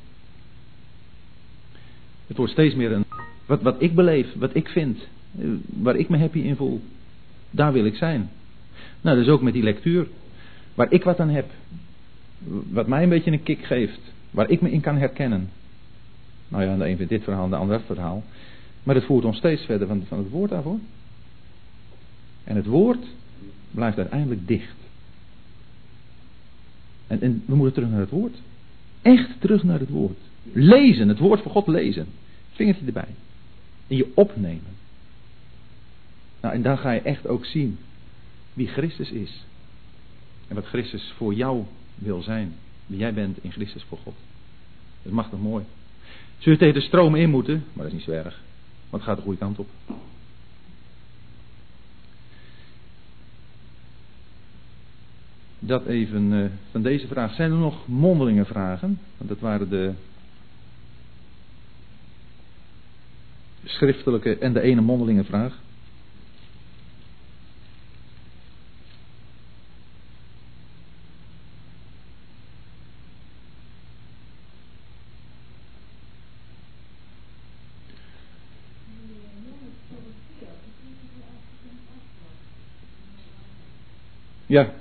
Het wordt steeds meer een, wat, wat ik beleef, wat ik vind, waar ik me happy in voel, daar wil ik zijn. Nou, dus ook met die lectuur, waar ik wat aan heb, wat mij een beetje een kick geeft, waar ik me in kan herkennen. Nou ja, de een vindt dit verhaal, de ander dat verhaal. Maar het voert ons steeds verder van, van het woord af hoor. En het woord blijft uiteindelijk dicht. En, en we moeten terug naar het woord. Echt terug naar het woord. Lezen, het woord van God lezen. Vingertje erbij. En je opnemen. Nou, en dan ga je echt ook zien wie Christus is. En wat Christus voor jou wil zijn. Wie jij bent in Christus voor God. Dat mag toch mooi. Zul je tegen de stroom in moeten, maar dat is niet zo erg. Want het gaat de goede kant op. Dat even uh, van deze vraag. Zijn er nog mondelinge vragen? Want dat waren de schriftelijke en de ene mondelinge vraag. Ja,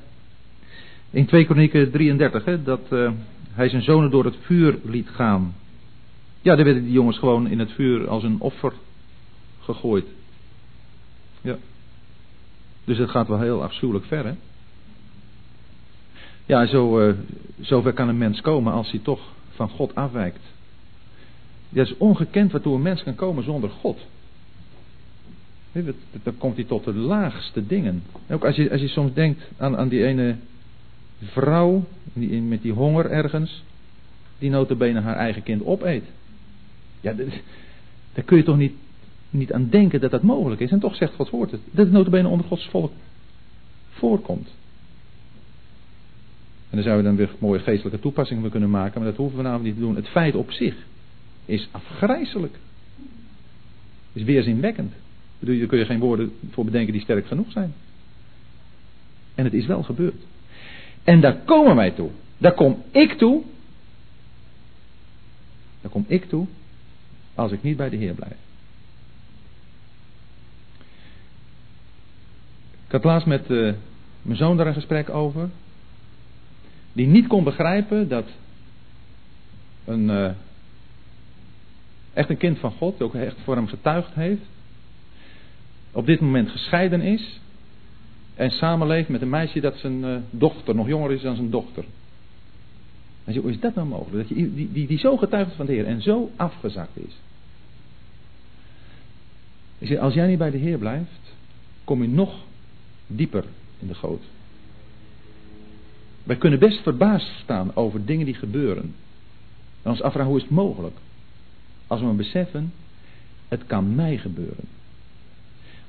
in 2 Kronieken 33, hè, dat uh, hij zijn zonen door het vuur liet gaan. Ja, daar werden die jongens gewoon in het vuur als een offer gegooid. Ja. Dus het gaat wel heel afschuwelijk ver, hè? Ja, zo, uh, zover kan een mens komen als hij toch van God afwijkt. Dat is ongekend waartoe een mens kan komen zonder God. Dan komt hij tot de laagste dingen. Ook als je, als je soms denkt aan, aan die ene vrouw die, met die honger ergens, die notabene haar eigen kind opeet. Ja, daar kun je toch niet, niet aan denken dat dat mogelijk is. En toch zegt Gods woord het. Dat het notabene onder Gods volk voorkomt. En dan zouden we dan weer mooie geestelijke toepassingen kunnen maken, maar dat hoeven we vanavond niet te doen. Het feit op zich is afgrijzelijk. Is weerzinwekkend. Daar kun je geen woorden voor bedenken die sterk genoeg zijn. En het is wel gebeurd. En daar komen wij toe. Daar kom ik toe. Daar kom ik toe. Als ik niet bij de Heer blijf. Ik had laatst met uh, mijn zoon daar een gesprek over. Die niet kon begrijpen dat een, uh, echt een kind van God, ook echt voor hem getuigd heeft, op dit moment gescheiden is en samenleeft met een meisje dat zijn uh, dochter nog jonger is dan zijn dochter. En hoe is dat nou mogelijk? Dat je, die, die, die zo getuigt van de Heer en zo afgezakt is. als jij niet bij de Heer blijft, kom je nog dieper in de goot. Wij kunnen best verbaasd staan over dingen die gebeuren. En ons afvragen hoe is het mogelijk? Als we maar beseffen, het kan mij gebeuren.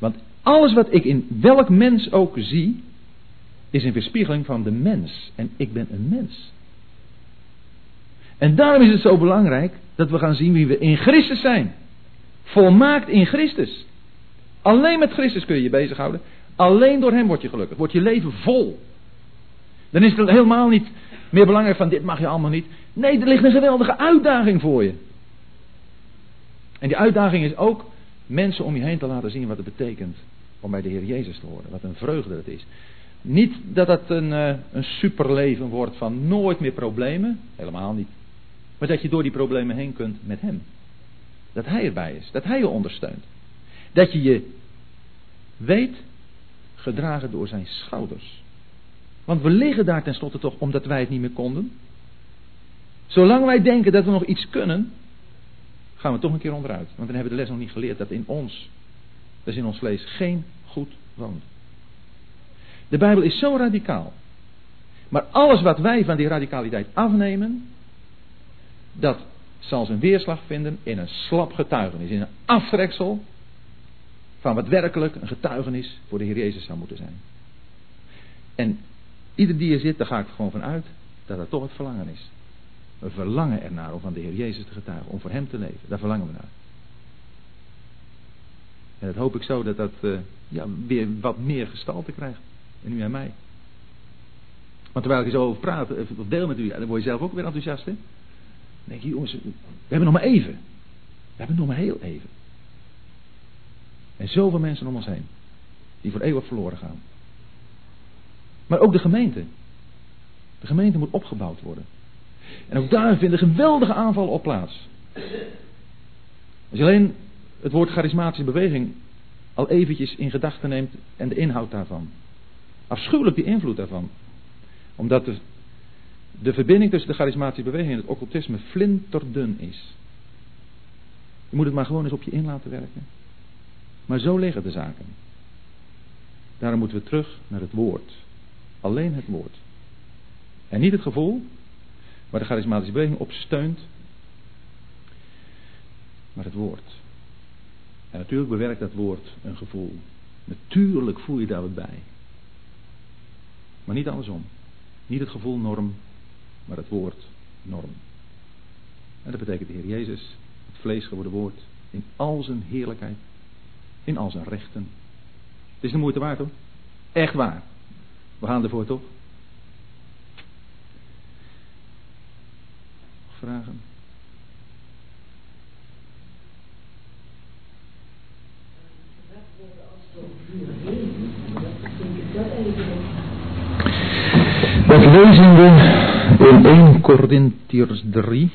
Want alles wat ik in welk mens ook zie, is een weerspiegeling van de mens. En ik ben een mens. En daarom is het zo belangrijk dat we gaan zien wie we in Christus zijn. Volmaakt in Christus. Alleen met Christus kun je je bezighouden. Alleen door Hem word je gelukkig. Wordt je leven vol. Dan is het helemaal niet meer belangrijk van dit mag je allemaal niet. Nee, er ligt een geweldige uitdaging voor je. En die uitdaging is ook mensen om je heen te laten zien wat het betekent om bij de Heer Jezus te horen. Wat een vreugde dat is. Niet dat het een, uh, een superleven wordt van nooit meer problemen. Helemaal niet. Maar dat je door die problemen heen kunt met Hem. Dat Hij erbij is. Dat Hij je ondersteunt. Dat je je weet gedragen door zijn schouders. Want we liggen daar tenslotte toch omdat wij het niet meer konden. Zolang wij denken dat we nog iets kunnen, gaan we toch een keer onderuit. Want dan hebben we de les nog niet geleerd dat in ons, dat in ons vlees, geen goed woont. De Bijbel is zo radicaal. Maar alles wat wij van die radicaliteit afnemen, dat zal zijn weerslag vinden in een slap getuigenis, in een aftreksel van wat werkelijk een getuigenis voor de Heer Jezus zou moeten zijn. En ieder die er zit, daar ga ik gewoon van uit dat dat toch het verlangen is. We verlangen ernaar om van de Heer Jezus te getuigen, om voor Hem te leven. Daar verlangen we naar. En dat hoop ik zo dat dat uh, ja, weer wat meer gestalte krijgt. En u en mij. Want terwijl ik zo over praat, of deel met u, dan word je zelf ook weer enthousiast. Hè? Dan denk je, jongens, we hebben nog maar even. We hebben nog maar heel even. En zoveel mensen om ons heen. Die voor eeuwig verloren gaan. Maar ook de gemeente. De gemeente moet opgebouwd worden. En ook daar vinden geweldige aanvallen op plaats. Als je alleen het woord charismatische beweging al eventjes in gedachten neemt en de inhoud daarvan. Afschuwelijk die invloed daarvan. Omdat de, de verbinding tussen de charismatische beweging en het occultisme flinterdun is. Je moet het maar gewoon eens op je in laten werken. Maar zo liggen de zaken. Daarom moeten we terug naar het woord. Alleen het woord. En niet het gevoel, waar de charismatische beweging op steunt, maar het woord. En natuurlijk bewerkt dat woord een gevoel. Natuurlijk voel je daar wat bij. Maar niet andersom. Niet het gevoel norm, maar het woord norm. En dat betekent de Heer Jezus, het vlees geworden woord, in al zijn heerlijkheid, in al zijn rechten. Het is de moeite waard hoor. Echt waar. We gaan ervoor toch? Vragen? Dat lezen we in 1 Corinthiërs 3.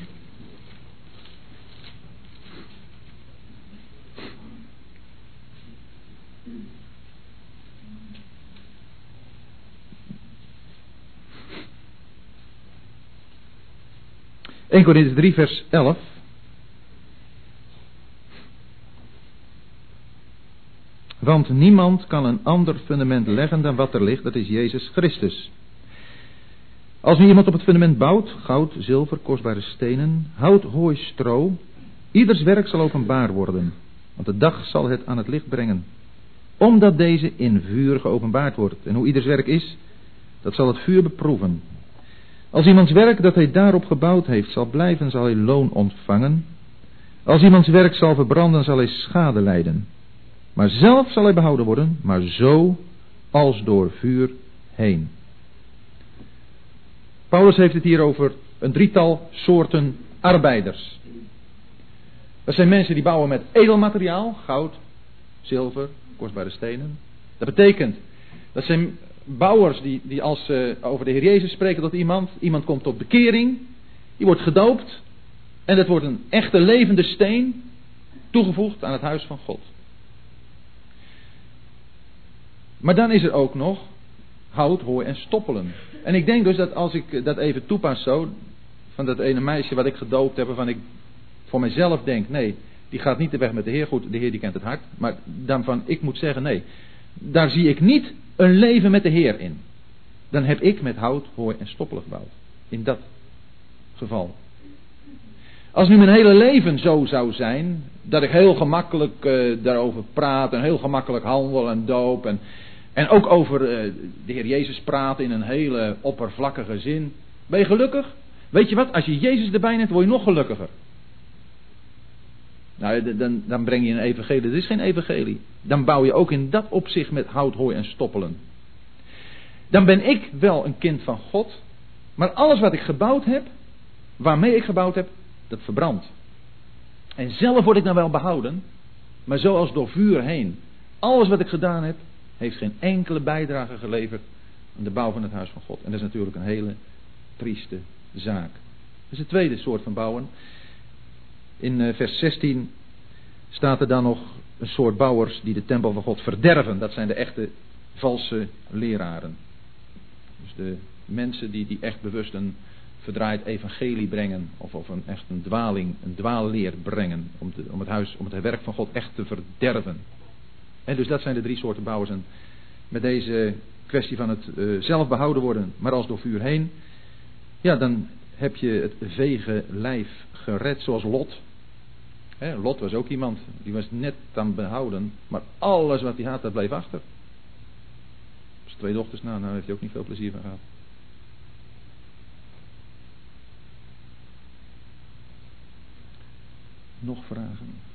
1 Corinthians 3 vers 11. Want niemand kan een ander fundament leggen dan wat er ligt, dat is Jezus Christus. Als nu iemand op het fundament bouwt, goud, zilver, kostbare stenen, hout, hooi, stro, ieders werk zal openbaar worden, want de dag zal het aan het licht brengen, omdat deze in vuur geopenbaard wordt. En hoe ieders werk is, dat zal het vuur beproeven. Als iemands werk dat hij daarop gebouwd heeft zal blijven, zal hij loon ontvangen. Als iemands werk zal verbranden, zal hij schade lijden. Maar zelf zal hij behouden worden, maar zo als door vuur heen. Paulus heeft het hier over een drietal soorten arbeiders. Dat zijn mensen die bouwen met edelmateriaal, goud, zilver, kostbare stenen. Dat betekent, dat zijn bouwers die, die als ze over de Heer Jezus spreken tot iemand, iemand komt tot bekering, die wordt gedoopt en dat wordt een echte levende steen toegevoegd aan het huis van God. Maar dan is er ook nog hout, hooi en stoppelen. En ik denk dus dat als ik dat even toepas zo, van dat ene meisje wat ik gedoopt heb, waarvan ik voor mezelf denk, nee, die gaat niet de weg met de Heer. Goed, de Heer die kent het hart. Maar dan van, ik moet zeggen, nee, daar zie ik niet een leven met de Heer in. Dan heb ik met hout, hooi en stoppelen gebouwd. In dat geval. Als nu mijn hele leven zo zou zijn, dat ik heel gemakkelijk uh, daarover praat en heel gemakkelijk handel en doop en, en ook over uh, de Heer Jezus praat in een hele oppervlakkige zin. Ben je gelukkig? Weet je wat, als je Jezus erbij neemt, word je nog gelukkiger. Nou, dan, dan breng je een evangelie. Dit is geen evangelie. Dan bouw je ook in dat opzicht met hout, hooi en stoppelen. Dan ben ik wel een kind van God. Maar alles wat ik gebouwd heb, waarmee ik gebouwd heb, dat verbrandt. En zelf word ik dan wel behouden, maar zoals door vuur heen. Alles wat ik gedaan heb, heeft geen enkele bijdrage geleverd aan de bouw van het huis van God. En dat is natuurlijk een hele trieste zaak. Dat is het tweede soort van bouwen. In eh, vers 16 staat er dan nog een soort bouwers die de tempel van God verderven. Dat zijn de echte valse leraren. Dus de mensen die, die echt bewust een verdraaid evangelie brengen. Of, of een, echt een dwaling, een dwaalleer brengen. Om, te, om, het huis, om het werk van God echt te verderven. En dus dat zijn de drie soorten bouwers. En met deze kwestie van het uh, zelf behouden worden, maar als door vuur heen. Ja, dan heb je het vege lijf gered zoals Lot. Lot was ook iemand, die was net aan behouden, maar alles wat hij had, dat bleef achter. Als twee dochters na, nou heeft hij ook niet veel plezier van gehad. Nog vragen?